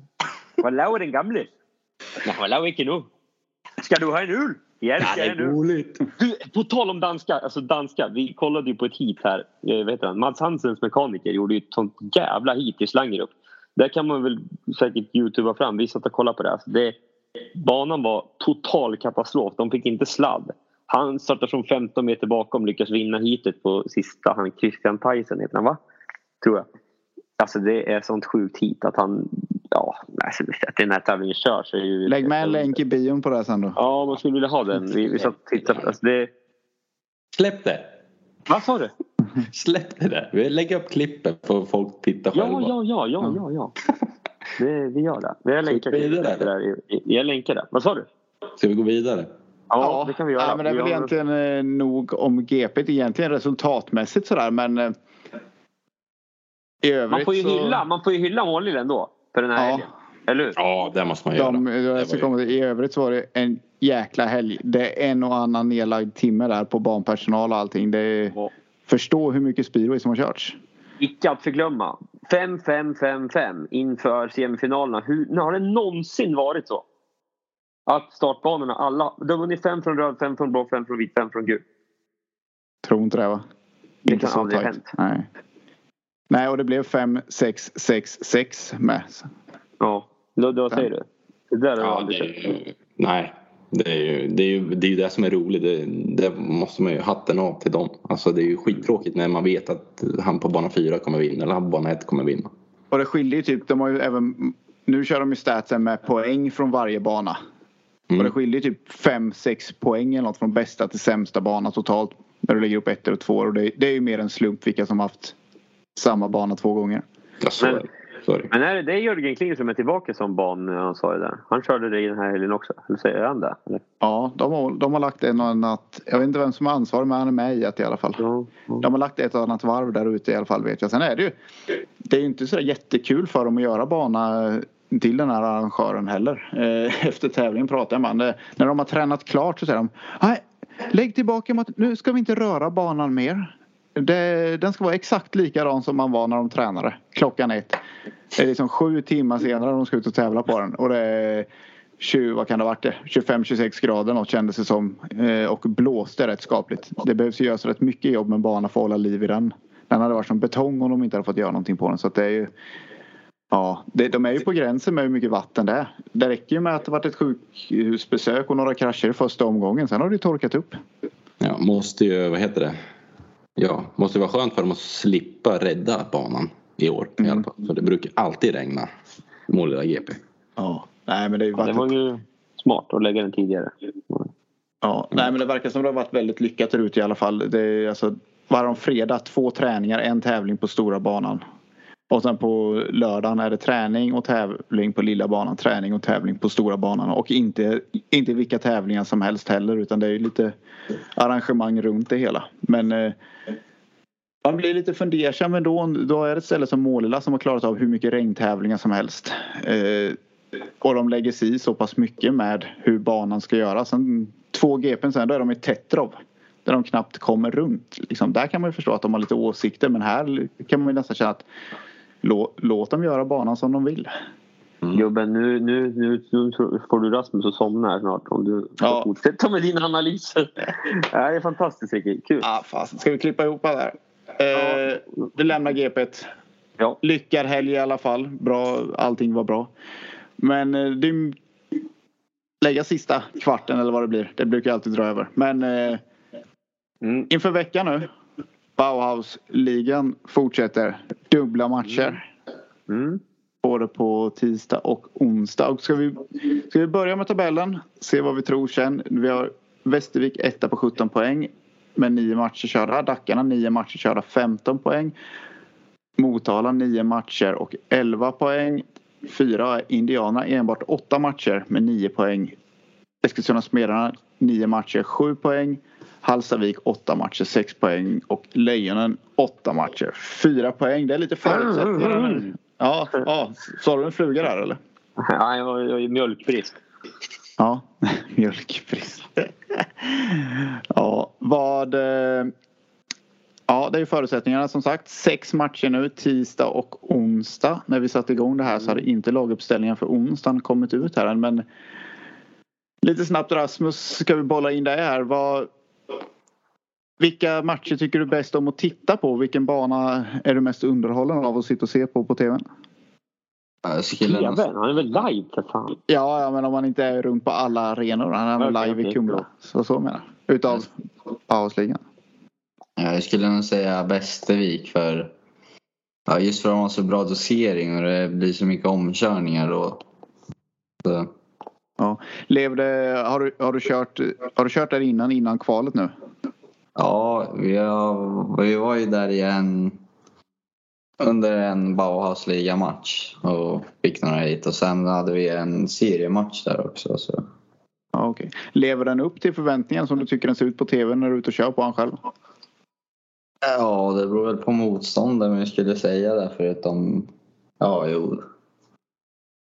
Hvad laver den gamle? Nej, hvad laver ikke nu? Ska du ha en öl? Ja, det Ja, det är roligt. Du, på tal om danska, alltså danska. Vi kollade ju på ett hit här. Jag vet inte, Mats Hansens mekaniker gjorde ju ett sånt jävla hit i Slangerup. Där kan man väl säkert youtuba fram. Vi satt och kollade på det. Alltså det banan var total katastrof. De fick inte sladd. Han startar från 15 meter bakom lyckas vinna hitet på sista. Han Christian Tyson heter han va? Tror jag. Alltså det är sånt sjukt hit att han... Ja, alltså, att den här tävlingen körs är ju... Lägg med en länk i bion på det här sen då. Ja, man skulle vilja ha den. Vi, vi satt och tittade. Alltså det... Släpp det. Vad sa du? Släpp det där. Vi lägger upp klippet för folk titta Ja, själva. ja, ja, ja, ja, ja. Det, vi gör det. Vi har länkat vi vidare? det där. Jag länkar det. Vad sa du? Ska vi gå vidare? Ja, det kan vi göra. Ja, men det är väl har- egentligen eh, nog om GP egentligen resultatmässigt sådär men eh, i övrigt Man får ju så... hylla, man får ju hylla Målil ändå. För den här Ja. helgen. Eller hur? Ja, det måste man De, göra. jag Det ska komma till, I övrigt så var det en jäkla helg. Det är en och annan nedlagd timme där på banpersonal och allting. Det är, Ja. förstå hur mycket speedway som har körts. Icke att förglömma. 5-5-5-5 inför semifinalerna. Hur, när har det någonsin varit så? Att startbanorna alla... De har vunnit fem från röd, fem från blå, fem från vit, fem från gul. Tror inte det va? Det Inte kan så aldrig ha tajt. hänt. Nej. Nej och det blev 5, 6, 6, 6 med. Ja, då, vad säger du? Det där har Ja, aldrig det är ju, nej, det är ju det, är ju, det, är ju det som är roligt. Det, det måste man ju hatten av till dem. Alltså det är ju skittråkigt när man vet att han på bana 4 kommer vinna eller han på bana 1 kommer vinna. Och det skiljer ju typ, de har ju även, nu kör de ju statsen med poäng från varje bana. Och Mm. det skiljer typ 5-6 poäng eller något från bästa till sämsta bana totalt. När du lägger upp ett och två och det, det är ju mer en slump vilka som haft samma bana två gånger. Ja, så Men- är det. Så är det. Men är det, det är Jörgen Kling som är tillbaka som banansvarig där? Han körde det i den här helgen också. Eller säger han det? Eller? Ja, de har, de har lagt en och annat, jag vet inte vem som är ansvarig men han är med i det i alla fall. Ja. De har lagt ett och annat varv där ute i alla fall vet jag. Sen är det ju, det är ju inte så jättekul för dem att göra bana till den här arrangören heller. Eh, Efter tävlingen pratar med honom. När de har tränat klart så säger de Nej, lägg tillbaka mat- nu ska vi inte röra banan mer. Det, den ska vara exakt likadan som man var när de tränade. Klockan ett. Det är liksom sju timmar senare de ska ut och tävla på den. Och det är 20, vad kan det ha varit 25-26 grader något kändes det som. Eh, och blåste rätt skapligt. Det behövs ju göras rätt mycket jobb med banan för att hålla liv i den. Den hade varit som betong om de inte hade fått göra någonting på den. Så att det är ju... Ja, det, de är ju på gränsen med hur mycket vatten det är. Det räcker ju med att det varit ett sjukhusbesök och några krascher i första omgången. Sen har det ju torkat upp. Ja, måste ju, vad heter det? Ja, måste vara skönt för dem att slippa rädda banan i år i Mm. alla fall. För det brukar alltid regna i Målilla GP. Ja, nej men det Ja, det var ju smart att lägga den tidigare. Ja, nej men det verkar som det har varit väldigt lyckat där ute i alla fall. Det är alltså varannan fredag två träningar, en tävling på stora banan. Och sen på lördagen är det träning och tävling på lilla banan, träning och tävling på stora banan. Och inte, inte vilka tävlingar som helst heller utan det är ju lite arrangemang runt det hela. Men eh, man blir lite fundersam ändå. Då är det ett ställe som Målilla som har klarat av hur mycket regntävlingar som helst. Eh, och de lägger sig i så pass mycket med hur banan ska göra. Sen två GPn sen då är de i Tetrov. Där de knappt kommer runt. Liksom, där kan man ju förstå att de har lite åsikter men här kan man ju nästan känna att lå, låt dem göra banan som de vill. Mm. Gubben, nu, nu, nu, nu får du Rasmus att somna här snart om du ja. fortsätter med dina analyser. det är fantastiskt Ricky. Kul. Ah, fast. Ska vi klippa ihop det här? Eh, du lämnar GPet. Ja. Lyckad helg i alla fall. Bra, allting var bra. Men eh, du lägga sista kvarten eller vad det blir. Det brukar alltid dra över. Men eh, mm. inför veckan nu. Bauhaus-ligan fortsätter. Dubbla matcher. Mm. Både på tisdag och onsdag. Och ska, vi, ska vi börja med tabellen? Se vad vi tror sen. Vi har Västervik etta på 17 poäng. Med nio matcher körda. Dackarna nio matcher körda 15 poäng. Motala nio matcher och 11 poäng. Fyra är Indianerna enbart åtta matcher med nio poäng. Eskilstuna Smedarna nio matcher, sju poäng. Hallstavik åtta matcher, sex poäng. Och Lejonen åtta matcher, fyra poäng. Det är lite förutsättningar. Mm. Ja, ja. Sa du en fluga där eller? Ja, jag var mjölkbrist. Ja, mjölkbrist. ja, vad... Eh, Ja, det är förutsättningarna som sagt. Sex matcher nu, tisdag och onsdag. När vi satte igång det här så hade inte laguppställningen för onsdagen kommit ut här än. Men lite snabbt Rasmus, ska vi bolla in dig här. Vad, vilka matcher tycker du bäst om att titta på? Vilken bana är du mest underhållen av att sitta och se på på tvn? TV? Han är väl live för fan? Ja, ja, men om man inte är runt på alla arenor. Han är okay, live i Kumla. Så, så menar jag. Utav Pausligan. Jag skulle nog säga Västervik för ja, just för att de har så bra dosering och det blir så mycket omkörningar då. Så. Ja. Levde, har, du, har, du kört, har du kört där innan, innan kvalet nu? Ja, vi, har, vi var ju där igen under en Bauhaus-ligamatch och fick några hit och sen hade vi en seriematch där också. Så. Ja, okay. Lever den upp till förväntningen som du tycker den ser ut på tv när du är ute och kör på den själv? Ja, det beror väl på motståndaren men jag skulle säga det för att de... Ja, jo.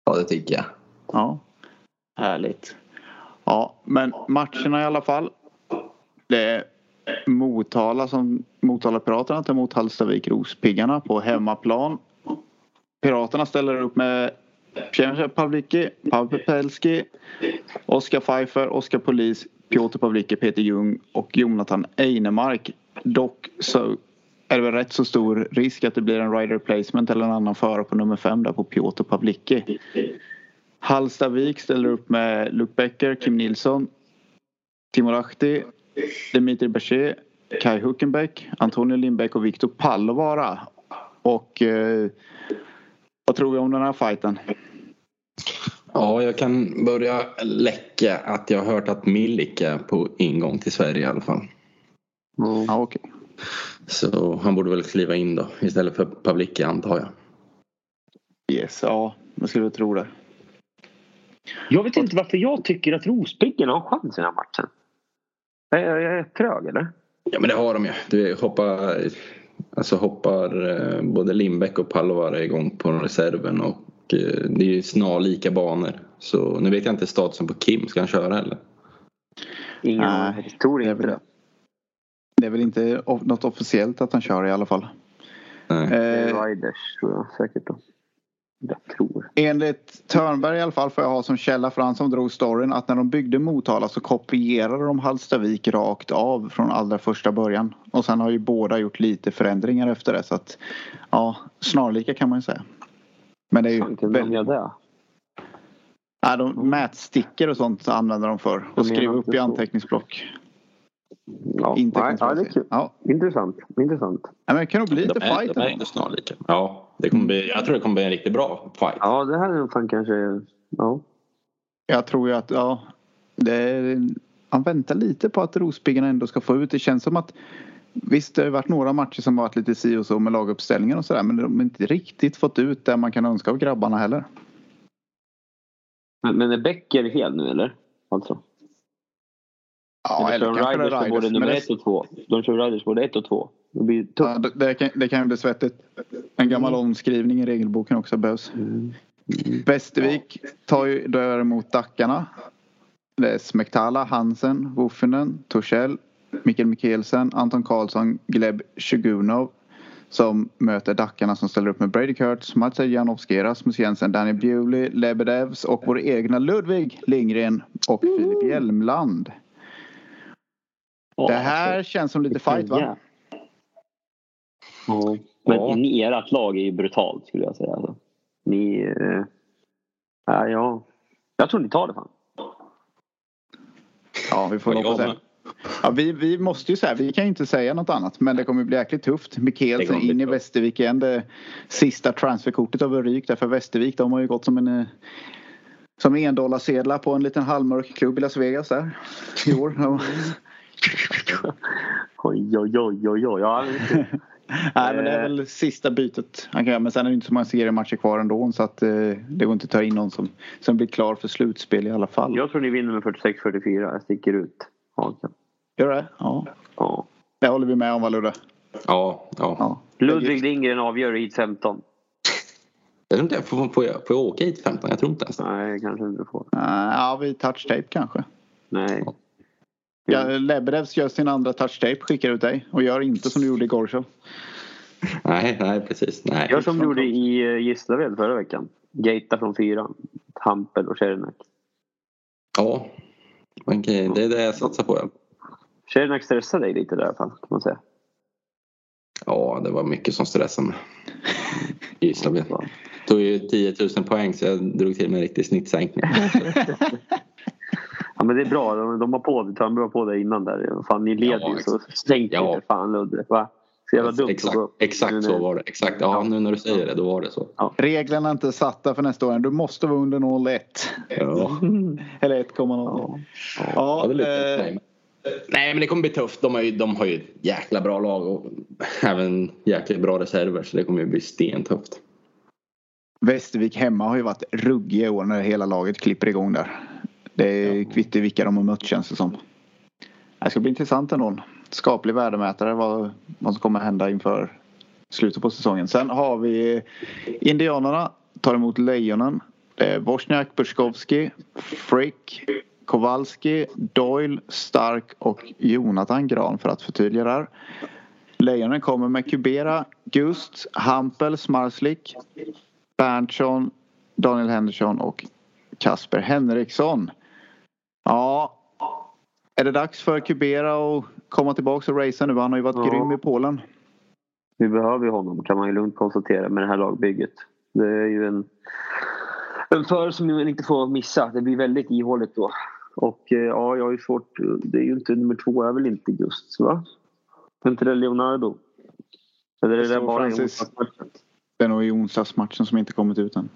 Ja, det tycker jag. Ja, härligt. Ja, men matcherna i alla fall. Det är Motala som Motala Piraterna tar emot Hallstavik Rospiggarna på hemmaplan. Piraterna ställer upp med Przemysl Pawlicki, Pavel Pelski, Oskar Pfeiffer, Oskar Polis, Piotr Pawlicki, Peter Ljung och Jonathan Einemark. Dock så är det väl rätt så stor risk att det blir en rider replacement eller en annan förare på nummer fem där på Piotr Pavlicki. Hallstavik ställer upp med Luke Becker, Kim Nilsson, Timo Lahti, Dimitri Bachet, Kai Huckenbeck, Antonio Lindbäck och Viktor Pallovara. Och eh, vad tror vi om den här fighten? Ja, jag kan börja läcka att jag har hört att Milik är på ingång till Sverige i alla fall. Mm. Ja, okay. Så han borde väl kliva in då istället för Pavlicki antar jag. Yes, ja, jag skulle tro det. Jag vet inte varför jag tycker att Rospiggen har chans i den här matchen. Är jag, jag är trög eller? Ja men det har de ju. Du hoppar, alltså hoppar eh, både Lindbäck och Pallovara igång på reserven och eh, det är ju snarlika banor. Så nu vet jag inte statusen på Kim. Ska han köra eller? Ingen, jag tror inte det. Det är väl inte något officiellt att han kör i alla fall. Nej. Eh, Riders tror jag säkert då. Jag tror. Enligt Törnberg i alla fall får jag ha som källa för han som drog storyn att när de byggde Motala så kopierade de Hallstavik rakt av från allra första början. Och sen har ju båda gjort lite förändringar efter det så att ja, snarlika kan man ju säga. Men det är ju väldigt... det? Ja, de mätstickor och sånt använder de för och skriver upp i anteckningsblock. Ja, nej, ja, det är kul. Ja. Intressant. Intressant. Ja, men det kan nog bli lite de fight. De är inte snarlika. Ja, det kommer bli, jag tror det kommer bli en riktigt bra fight. Ja, det här är fan kanske... Ja. Jag tror ju att, ja. Det är, han väntar lite på att Rospiggarna ändå ska få ut. Det känns som att Visst, det har varit några matcher som varit lite si och så med laguppställningen och sådär men de har inte riktigt fått ut det man kan önska av grabbarna heller. Men, men är Becker hel nu eller? Alltså. Ja, eller kör de Riders på både nummer ett och två? De kör Riders både ett och två. Det blir tufft. Ja, det, det, kan, det kan bli svettigt. En gammal omskrivning i regelboken också behövs. Mm. Västervik tar ju däremot Dackarna. Det är Smektala, Hansen, Wuffinen, Torssell, Mikael Mikkelsen, Anton Karlsson, Gleb Sjugunov som möter Dackarna som ställer upp med Brady Kurtz, Mats Janowski, Rasmus Jensen, Danny Bewley, Lebedevs och vår egna Ludvig Lindgren och Filip Hjelmland. Det här känns som lite fight va? Ja. Men Ja. ni, ert lag är ju brutalt skulle jag säga. Alltså. Ni... Eh, ja, ja. Jag tror ni tar det fan. Ja, vi får hoppas jag det. Ja, vi, vi måste ju säga, vi kan ju inte säga något annat men det kommer bli jäkligt tufft. Mikkelsen in i. Västervik igen. Det sista transferkortet har väl rykt därför Västervik de har ju gått som en eh, som endollarsedlar på en liten halvmörk klubb i Las Vegas där i år. Oj, oj, oj, oj, oj. Ja, Nej men det är väl sista bytet han kan göra men sen är det inte så många seriematcher kvar ändå så att eh, det går inte att ta in någon som, som blir klar för slutspel i alla fall. jag tror ni vinner med 46-44. Jag sticker ut. Haken. Gör det? Ja. Ja. Det håller vi med om va Ludde? Ja, ja. Ja. Ludvig Lindgren avgör i 15. Jag tror inte jag får, får, jag, får jag åka hit 15? Jag tror inte ens det. Nej, kanske inte får. Eh, ja, vi touch tape kanske. Nej. Ja, Lebedevs gör sin andra touch tape, skickar ut dig och gör inte som du gjorde i Gorshov. Nej, nej precis. Nej. Gör som du gjorde i eh, Gislaved förra veckan. Gata från fyran. Hampel och Cernak. Ja. Okej, det är det jag satsar på. Ja. Cernak stressade dig lite där i alla fall kan man säga. Ja, det var mycket som stressade mig. Gislaved. Tog ju 10 000 poäng så jag drog till med en riktig snittsänkning. Ja men det är bra. De, de har på det. De var på det innan där. Fan ni leder Ja, ju så stänk Ja. lite fan Ludde. Va? Så jävla dumt exakt, att gå upp. exakt så var det. Exakt. Ja, nu när du säger det, då var det så. Reglerna är inte satta för nästa år. Du måste vara under 0,1. Ja. Eller 1,0. Ja. Ja, eh, Nej, men- det kommer bli tufft. De har, ju, de har ju ett jäkla bra lag och även jäkligt bra reserver så det kommer ju bli stentufft. Västervik hemma har ju varit ruggiga år när hela laget klipper igång där. Det är kvittar vilka de har mött känns det som. Det ska bli intressant ändå. Skaplig värdemätare vad, vad som kommer hända inför slutet på säsongen. Sen har vi Indianerna tar emot Lejonen. Är Wozniak, Burskovski, Frick, Kowalski, Doyle, Stark och Jonathan Gran för att förtydliga där. Lejonen kommer med Kubera, Gust, Hampel, Smarslik, Berntsson, Daniel Henderson och Kasper Henriksson. Ja, är det dags för Kubera att komma tillbaka och racea nu? Han har ju varit Ja. grym i Polen. Vi behöver ju honom kan man ju lugnt konstatera med det här lagbygget. Det är ju en, en för som man inte får missa. Det blir väldigt ihåligt då. Och eh, ja, jag har ju svårt. Det är ju inte nummer två, är väl inte Gust va? Är inte det Leonardo? Eller är det, Det där bara Francis-? Det är nog i onsdagsmatchen som inte kommit ut än.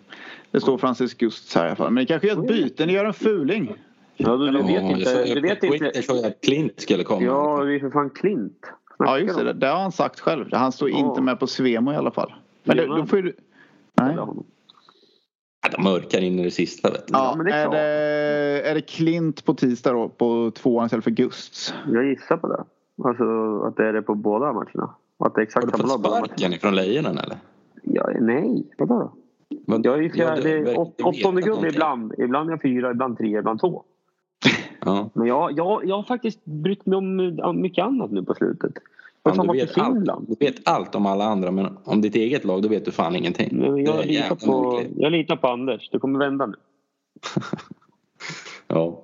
Det står Francis Gust här i alla fall. Men ni kanske gör ett byte, ni gör en fuling. Ja, du, du Ja, vet inte. Du vet inte. att Klint skulle komma. Ja, det är för fan Klint. Ja just det, det har han sagt själv. Han står Ja. inte med på Svemo i alla fall. Men det, då får ju du... Nej. Ja. Ja, de mörkar in i det sista vet du. Ja, men det är är, det, är det Klint på tisdag då på tvåan istället för Gusts? Jag gissar på det. Alltså att det är det på båda matcherna. Att det är Har exakt du samma fått sparken ifrån Lejonen eller? Ja, nej, vadå då? Vad- Jag är ju Ja, fjärde, du- du- du åttonde gubbe ibland. Ibland är jag fyra, ibland tre, ibland två. Ja. Men jag, jag, jag har faktiskt brytt mig om, mycket annat nu på slutet. Fan, fan du, vet allt, du vet allt om alla andra men om ditt eget lag då vet du fan ingenting. Men jag, litar på, märkligt. jag litar på Anders. Det kommer vända nu. Ja.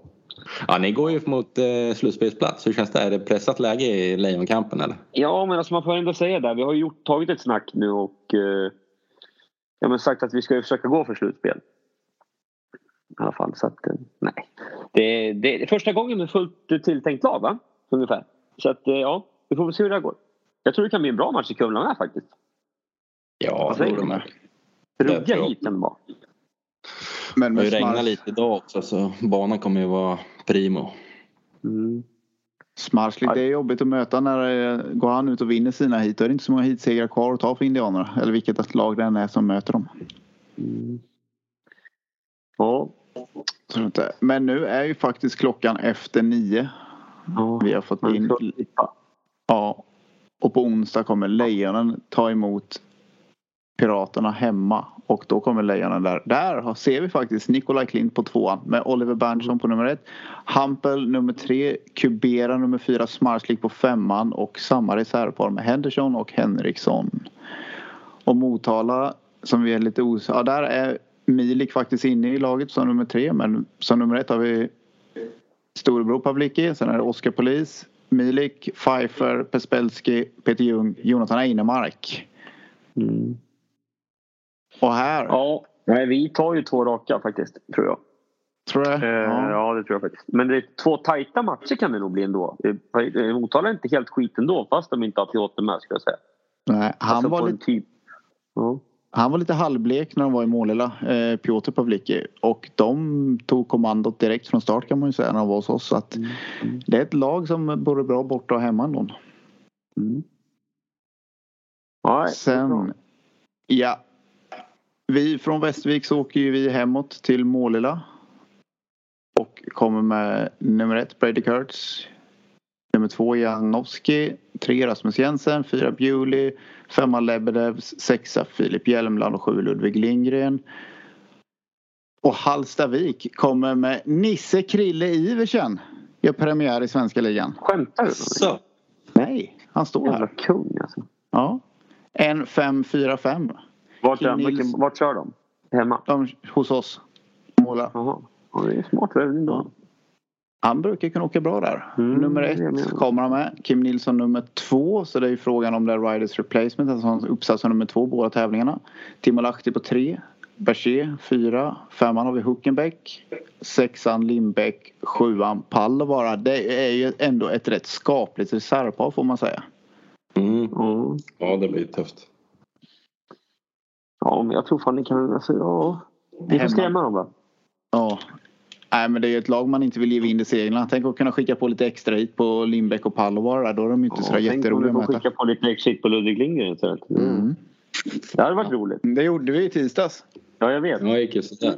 ja, ni går ju mot eh, slutspelsplats. Hur känns det? Är det pressat läge i Lejonkampen eller? Ja, men alltså man får ändå säga det. Vi har ju gjort, tagit ett snack nu och eh, ja, men sagt att vi ska försöka gå för slutspel. I alla fall, så att eh, nej. Det, det, det är första gången med fullt tilltänkt lag, va? Ungefär. Så att eh, ja, vi får väl se hur det här går. Jag tror det kan bli en bra match i Kumla med faktiskt. Ja, Vad det säger tror. Det tror Rugga jag. hit den bara. Men Det med Smars, lite idag också så banan kommer ju vara primo. Mm. Smarsligt, det är jobbigt att möta när eh, går han ut och vinner sina hit. Då är det inte så många hitsegrar kvar att ta för Indianerna. Eller vilket lag det än är som möter dem. Mm. Ja. Så inte. Men nu är ju faktiskt klockan efter nio. ja. Vi har fått in... Ja. Och på onsdag kommer Lejonen ta emot Piraterna hemma. Och då kommer Lejonen där. Där ser vi faktiskt Nikolaj Klint på tvåan med Oliver Berntsson på nummer ett. Hampel nummer tre. Kubera nummer fyra. Smarslik på femman. Och samma reservpar med Henderson och Henriksson. Och Motala som vi är lite osäkra Ja, där är Milik faktiskt inne i laget som nummer tre. Men som nummer ett har vi Storebror Pavlicki. Sen är det Oskar Polis. Milik, Pfeiffer, Pespelski, Peter Ljung, Jonathan Einemark. Mm. Och här, Ja, nej, vi tar ju två raka faktiskt, tror jag. tror jag. Eh, Ja. ja. det tror jag faktiskt. Men det är två tajta matcher kan det nog bli ändå. Eh, Motala är inte helt skit ändå, fast de inte har Piotr med, skulle jag säga. Nej, han, Alltså, var lite, typ... Ja. Han var lite halvblek när de var i Målilla, eh, Piotr Pavlicki. Och de tog kommandot direkt från start kan man ju säga när de var hos oss. Så att Mm. det är ett lag som både bra borta och hemma ändå. Mm. Bra. Sen, ja. Vi från Västervik så åker ju vi hemåt till Målilla. Och kommer med nummer ett Brady Kurtz. Nummer två Janowski. Tre Rasmus Jensen. Fyra Bewley. Femma Lebedev. Sexa Filip Hjelmland och sju Ludvig Lindgren. Och Hallstavik kommer med Nisse Krille Iversen. Gör premiär i svenska ligan. Skämtar du? Så. Nej, han står Jävla här. kung alltså. Ja. En fem fyra fem. Vart, Kim är, vilken, Nils. vart kör de? Hemma? De, hos oss. Måla. Jaha. Ja, det är smart värvning då. Han brukar kunna åka bra där. Mm, nummer ett kommer han med. Kim Nilsson nummer två. Så det är ju frågan om det är Riders Replacement. Alltså han uppsatt som nummer två båda tävlingarna. Timo Lahti på tre. Berger fyra. Femman har vi Huckenbeck. Sexan Lindbäck. Sjuan Pallovara. Det är ju ändå ett rätt skapligt reservpar får man säga. Mm. Ja. Ja, det blir tufft. ja, men jag tror fan ni kan... Alltså, ja. Vi får skrämma dem va? Ja. Nej men det är ju ett lag man inte vill ge vind i seglen. Tänk att kunna skicka på lite extra hit på Lindbäck och Pallovara där. Då är de ju inte så Ja, tänk om jätteroliga att möta. skicka på lite exit på Ludvig Lindgren istället. Mm. Det hade varit roligt. Det gjorde vi i tisdags. Ja, jag vet. Ja, det gick ju sådär.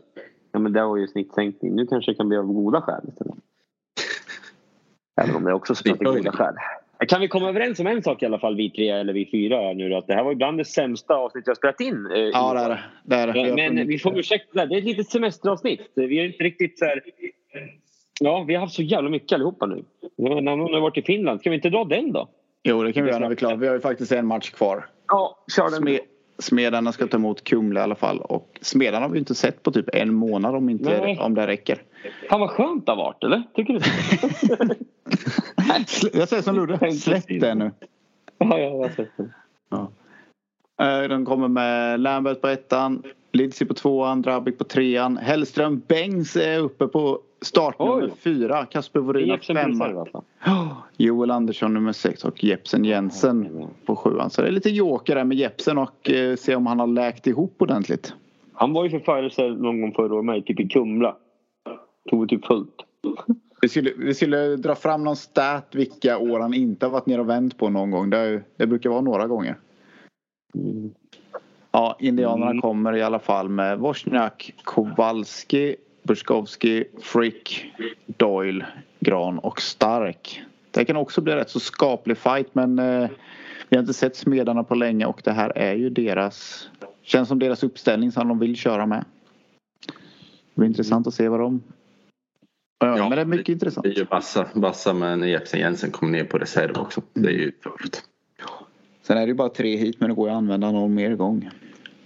Ja, men det var ju snittsänkning. Nu kanske det kan bli av goda skäl istället. Även om det också såklart är goda skäl. Kan vi komma överens om en sak i alla fall, vi tre eller vi fyra nu då? Att det här var ibland det sämsta avsnitt jag spelat in. eh, Ja det är det. det, är det. Vi Ja, har men vi får ursäkta, det är ett litet semesteravsnitt. Vi är inte riktigt så här... Ja, vi har haft så jävla mycket allihopa nu. När någon har varit i Finland, ska vi inte dra den då? Jo det kan vi göra när vi är klara. Vi har ju faktiskt en match kvar. Ja, kör den. Sme, Smedarna ska ta emot Kumla i alla fall. Och Smedarna har vi inte sett på typ en månad om, inte, Nej. om det räcker. Fan vad skönt det har varit, eller? Tycker du Jag säger som Ludde, släpp det nu. Ja, ja, jag har sett det. Eh, De kommer med Lambert på ettan, Lidsi på tvåan, Drabik på trean. Hellström Bengs är uppe på startnummer Oj. fyra. Kasper reserv femma. Oh, Joel Andersson nummer sex och Jepsen Jensen på sjuan. Så det är lite joker där med Jepsen och eh, se om han har läkt ihop ordentligt. Han var ju för Färjestad någon gång förra året med, typ i Kumla. Tog typ fullt. Vi skulle, vi skulle dra fram någon stat vilka år han inte har varit ner och vänt på någon gång. Det, är- det brukar vara några gånger. Ja, Indianerna Mm. kommer i alla fall med Wozniak, Kowalski, Buskowski, Frick, Doyle, Gran och Stark. Det kan också bli rätt så skaplig fight men eh, vi har inte sett Smedarna på länge och det här är ju deras Känns som deras uppställning som de vill köra med. Det blir intressant att se vad de Ja, Ja, men det är mycket intressant. Det är ju Bassa, Bassa men Jepsen Jensen kommer ner på reserv också. Det är ju tufft. Sen är det ju bara tre hit men det går ju att använda någon mer gång.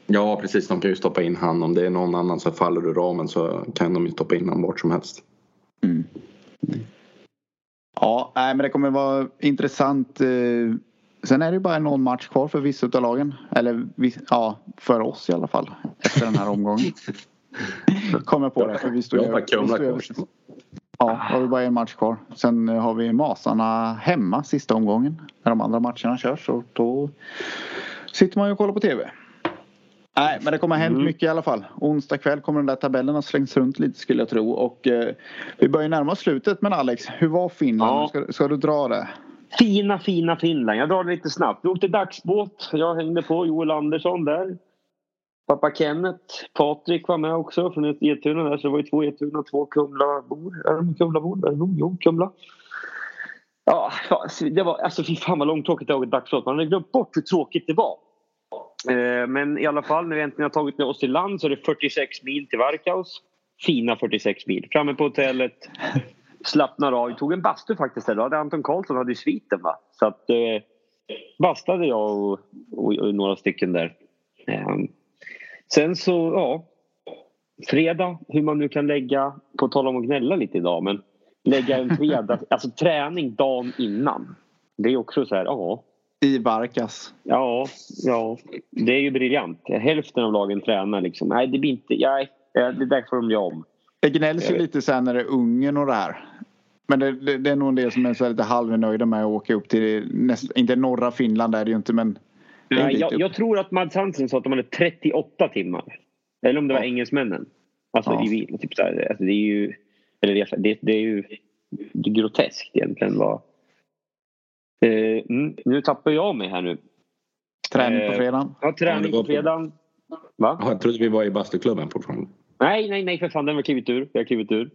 Ja precis, de kan ju stoppa in han. Om det är någon annan som faller ur ramen så kan de ju stoppa in han vart som helst. Mm. Ja, nej, men det kommer vara intressant. eh, Sen är det ju bara någon match kvar för vissa av lagen. Eller ja, för oss i alla fall. Efter den här omgången. Kommer på det. För vi står Jag ju har Ja, då har vi bara en match kvar. Sen eh, har vi Masarna hemma sista omgången. När de andra matcherna körs. Och då sitter man ju och kollar på TV. Nej, men det kommer hänt Mm. mycket i alla fall. Onsdag kväll kommer den där tabellen att slängs runt lite skulle jag tro. Och eh, vi börjar närma oss slutet. Men Alex, hur var Finland? Ja. Ska, ska du dra det? Fina, fina Finland. Jag drar det lite snabbt. Vi åkte dagsbåt. Jag hängde på Joel Andersson där. Pappa Kenneth. Patrik var med också från ett där. Så det var ju två Getuna och två Kumlabor. Är de Kumlabor? Är de- Jo, Kumla. Ja, det var alltså fy fan vad långtråkigt det var att. Man hade glömt bort hur tråkigt det var. Eh, men i alla fall när vi äntligen har tagit oss till land så är det 46 mil till Varkaus. Fina 46 mil. Framme på hotellet. Slappnar av. Vi tog en bastu faktiskt. Där. Då hade Anton Karlsson hade ju sviten va. Så att eh, bastade jag och, och, och några stycken där. Ehm, Eh, sen så ja. Fredag, hur man nu kan lägga, på tal om att gnälla lite idag, men lägga en fredag, alltså träning dagen innan. Det är också så här, ja. I Varkas. Ja, ja, det är ju briljant. Hälften av lagen tränar liksom. Nej, det blir inte... Nej, eh, det där får de göra om. Det gnälls ju vet. lite sen när det är Ungern och det här. Men det, det, det är nog en del som är så lite halvnöjda med att åka upp till, näst, inte norra Finland är det ju inte men. Bit jag, jag tror att Mads Hansen sa att de hade 38 timmar. Eller om det var Ja. engelsmännen. Alltså, Ja. i, typ så här, alltså det är ju... Eller det, är ju det är groteskt egentligen. Vad, eh, mm, nu tappar jag mig här nu. Träning på eh, fredagen. Har träning Ja, var på fredagen. Va? Jag trodde vi var i bastuklubben fortfarande. Nej, nej, nej för fan. Den var klivit ur. Jag har klivit ur.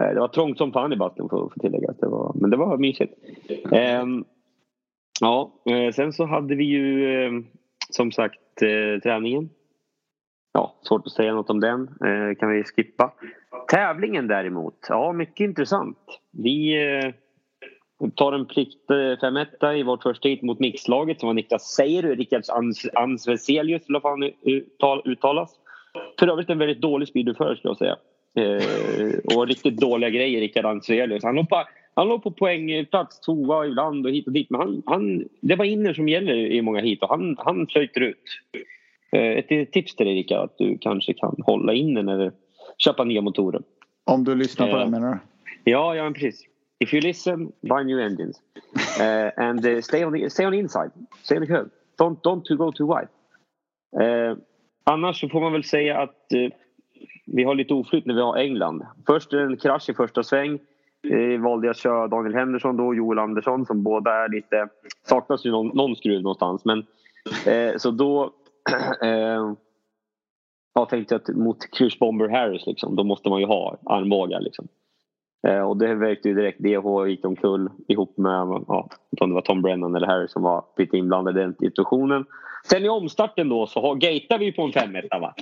Eh, Det var trångt som fan i bastun för att tillägga. Det var, men det var mysigt. Ehm, ja, eh, sen så hade vi ju eh, som sagt eh, träningen. Ja, svårt att säga något om den. Kan vi skippa. Tävlingen däremot. Ja, mycket intressant. Vi tar en plikt 5 i vårt första hit mot mixlaget som var Niklas Seiru, och Rickard Ansveselius eller vad han uttalas. För övrigt en väldigt dålig speedoförare skulle jag säga. Och riktigt dåliga grejer Rickard Ansvelius. Han låg han låg på poängplats tvåa ibland och hit och dit. Men han, han, det var inner som gäller i många hit och han, han flöjter ut. Eh, ett tips till dig Rickard att du kanske kan hålla inne när du köper nya motorer. Om du lyssnar på eh, det menar du? Ja, ja men precis. If you listen, buy new engines. Uh, and uh, stay, on the, stay on the inside. Stay on the curve. Don't, don't go too wide. Uh, annars så får man väl säga att vi har lite oflyt när vi har England. Först en krasch i första sväng. Uh, valde jag att köra Daniel Henderson då och Joel Andersson som båda är lite... Saknas ju någon, någon skruv någonstans. Men, eh, så då... eh, jag tänkte att mot Chris Bomber Harris liksom, då måste man ju ha armbågar. Liksom. Eh, och det verkade ju direkt. DH gick omkull ihop med ja, om det var Tom Brennan eller Harris som var lite inblandade i den situationen. Sen i omstarten då så har, gatear vi på en 5 va?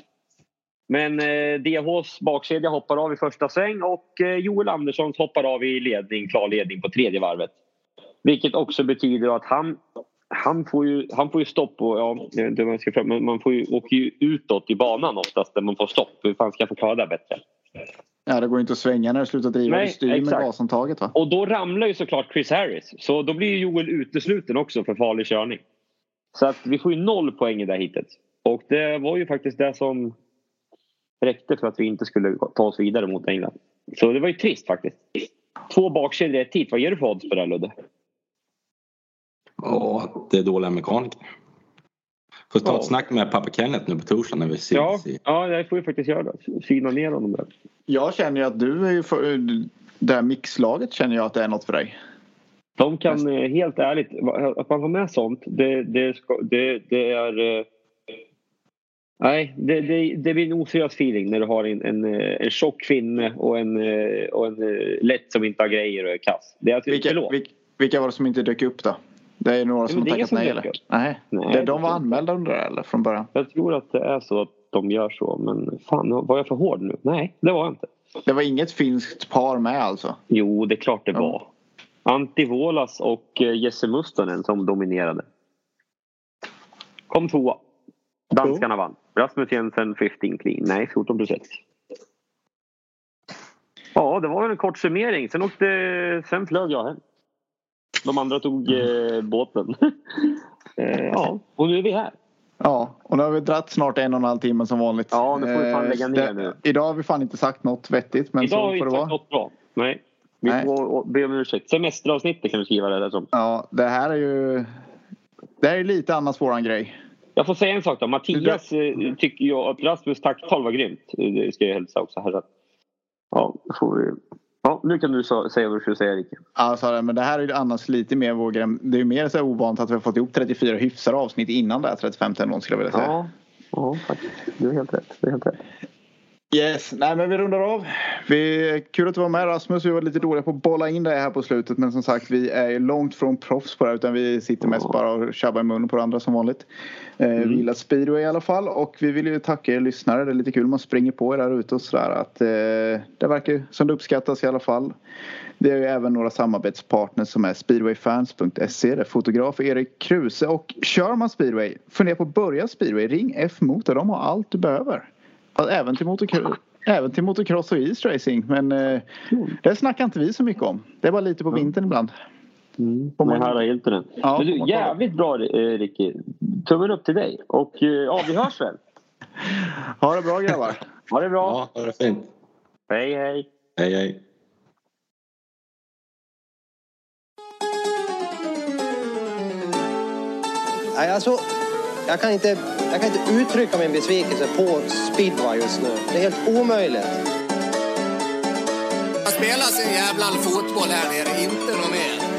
Men eh, DHs bakkedja hoppar av i första sväng och eh, Joel Anderssons hoppar av i ledning, klar ledning på tredje varvet. Vilket också betyder att han, han, får, ju, han får ju stopp och ja, jag vet inte jag ska men man får ju, åker ju utåt i banan oftast där man får stopp. Hur fan ska jag få klara det bättre? Ja det går inte att svänga när du slutar driva. Nej, du styr med exakt. gashandtaget va? Och då ramlar ju såklart Chris Harris. Så då blir ju Joel utesluten också för farlig körning. Så att vi får ju noll poäng i det här hitet. Och det var ju faktiskt det som räckte för att vi inte skulle ta oss vidare mot England. Så det var ju trist faktiskt. Två bakkedjor i ett hit. Vad ger du för odds på det här, Ludde? Ja, det är dåliga mekaniker. Får ta Ja. ett snack med pappa Kenneth nu på torsdag när vi ses. Ja, ja, jag får ju faktiskt göra det. Syna ner honom där. Jag känner ju att du är ju för, det här mixlaget känner jag att det är något för dig. De kan eh, helt ärligt, att man har med sånt, det, det, ska, det, det är... Nej, det, det, det blir en oseriös feeling när du har en, en, eh, en tjock finne och en, eh, och en eh, lätt som inte har grejer och är kass. Det är Vilka, vilka, vilka var det som inte dök upp då? Det är några som har tackat nej eller? Nej. Nej, det, de var anmälda under det eller från början? Jag tror att det är så att de gör så, men fan, var jag för hård nu? Nej, det var jag inte. Det var inget finskt par med alltså? Jo, det är klart det Ja. var. Antti Vuolas och Jesse Mustonen som dominerade. Kom tvåa. Danskarna vann. Rasmus Jensen 15 clean. Nej, 14 plus 1. Ja, det var väl en kort summering. Sen, åkte, sen flög jag hem. De andra tog eh, båten. eh, ja, och nu är vi här. Ja, och nu har vi dratt snart en och en halv timme som vanligt. Ja, nu får vi fan Eh, lägga ner nu. Idag har vi fan inte sagt något vettigt men Idag har så vi får det inte sagt något bra. Nej. Vi Nej. får be om ursäkt. Semesteravsnittet kan vi skriva det där som. Ja, det här är ju... Det här är lite annars våran grej. Jag får säga en sak då. Mattias eh, tycker jag att Rasmus tacktal var grymt. Det ska jag hälsa också. Här. Ja, får vi... ja, nu kan du säga vad du skulle säga Rikke. Alltså, men det här är ju annars lite mer vår grej. Det är mer så ovant att vi har fått ihop 34 hyfsade avsnitt innan det här 35 någon skulle jag vilja säga. Ja, ja faktiskt. Du är helt rätt. Du är helt rätt. Yes, nej men vi rundar av. Vi, kul att du var med Rasmus. Vi var lite dåliga på att bolla in dig här på slutet. Men som sagt vi är långt från proffs på det här. Utan vi sitter mest bara och tjabbar i munnen på andra som vanligt. Mm. Vi gillar speedway i alla fall. Och vi vill ju tacka er lyssnare. Det är lite kul man springer på er där ute och sådär. Att, eh, det verkar som det uppskattas i alla fall. Vi har ju även några samarbetspartners som är speedwayfans.se. Det är fotograf Erik Kruse. Och kör man speedway, fundera på att börja speedway. Ring F-motor. De har allt du behöver. Även till, motocross, även till motocross och East Racing. Men eh, det snackar inte vi så mycket om. Det är bara lite på vintern ibland. Mm. Man höra Hiltonen. Ja, Men du, jävligt bra eh, Ricky. Tummen upp till dig. Och eh, ja, vi hörs väl? Ha det bra grabbar. Ha det bra. Ja, ha det fint. Hej hej. Hej hej. Alltså, jag kan inte jag kan inte uttrycka min besvikelse på speedway just nu. Det är helt omöjligt. Det spelar sin jävla fotboll här nere, inte något mer.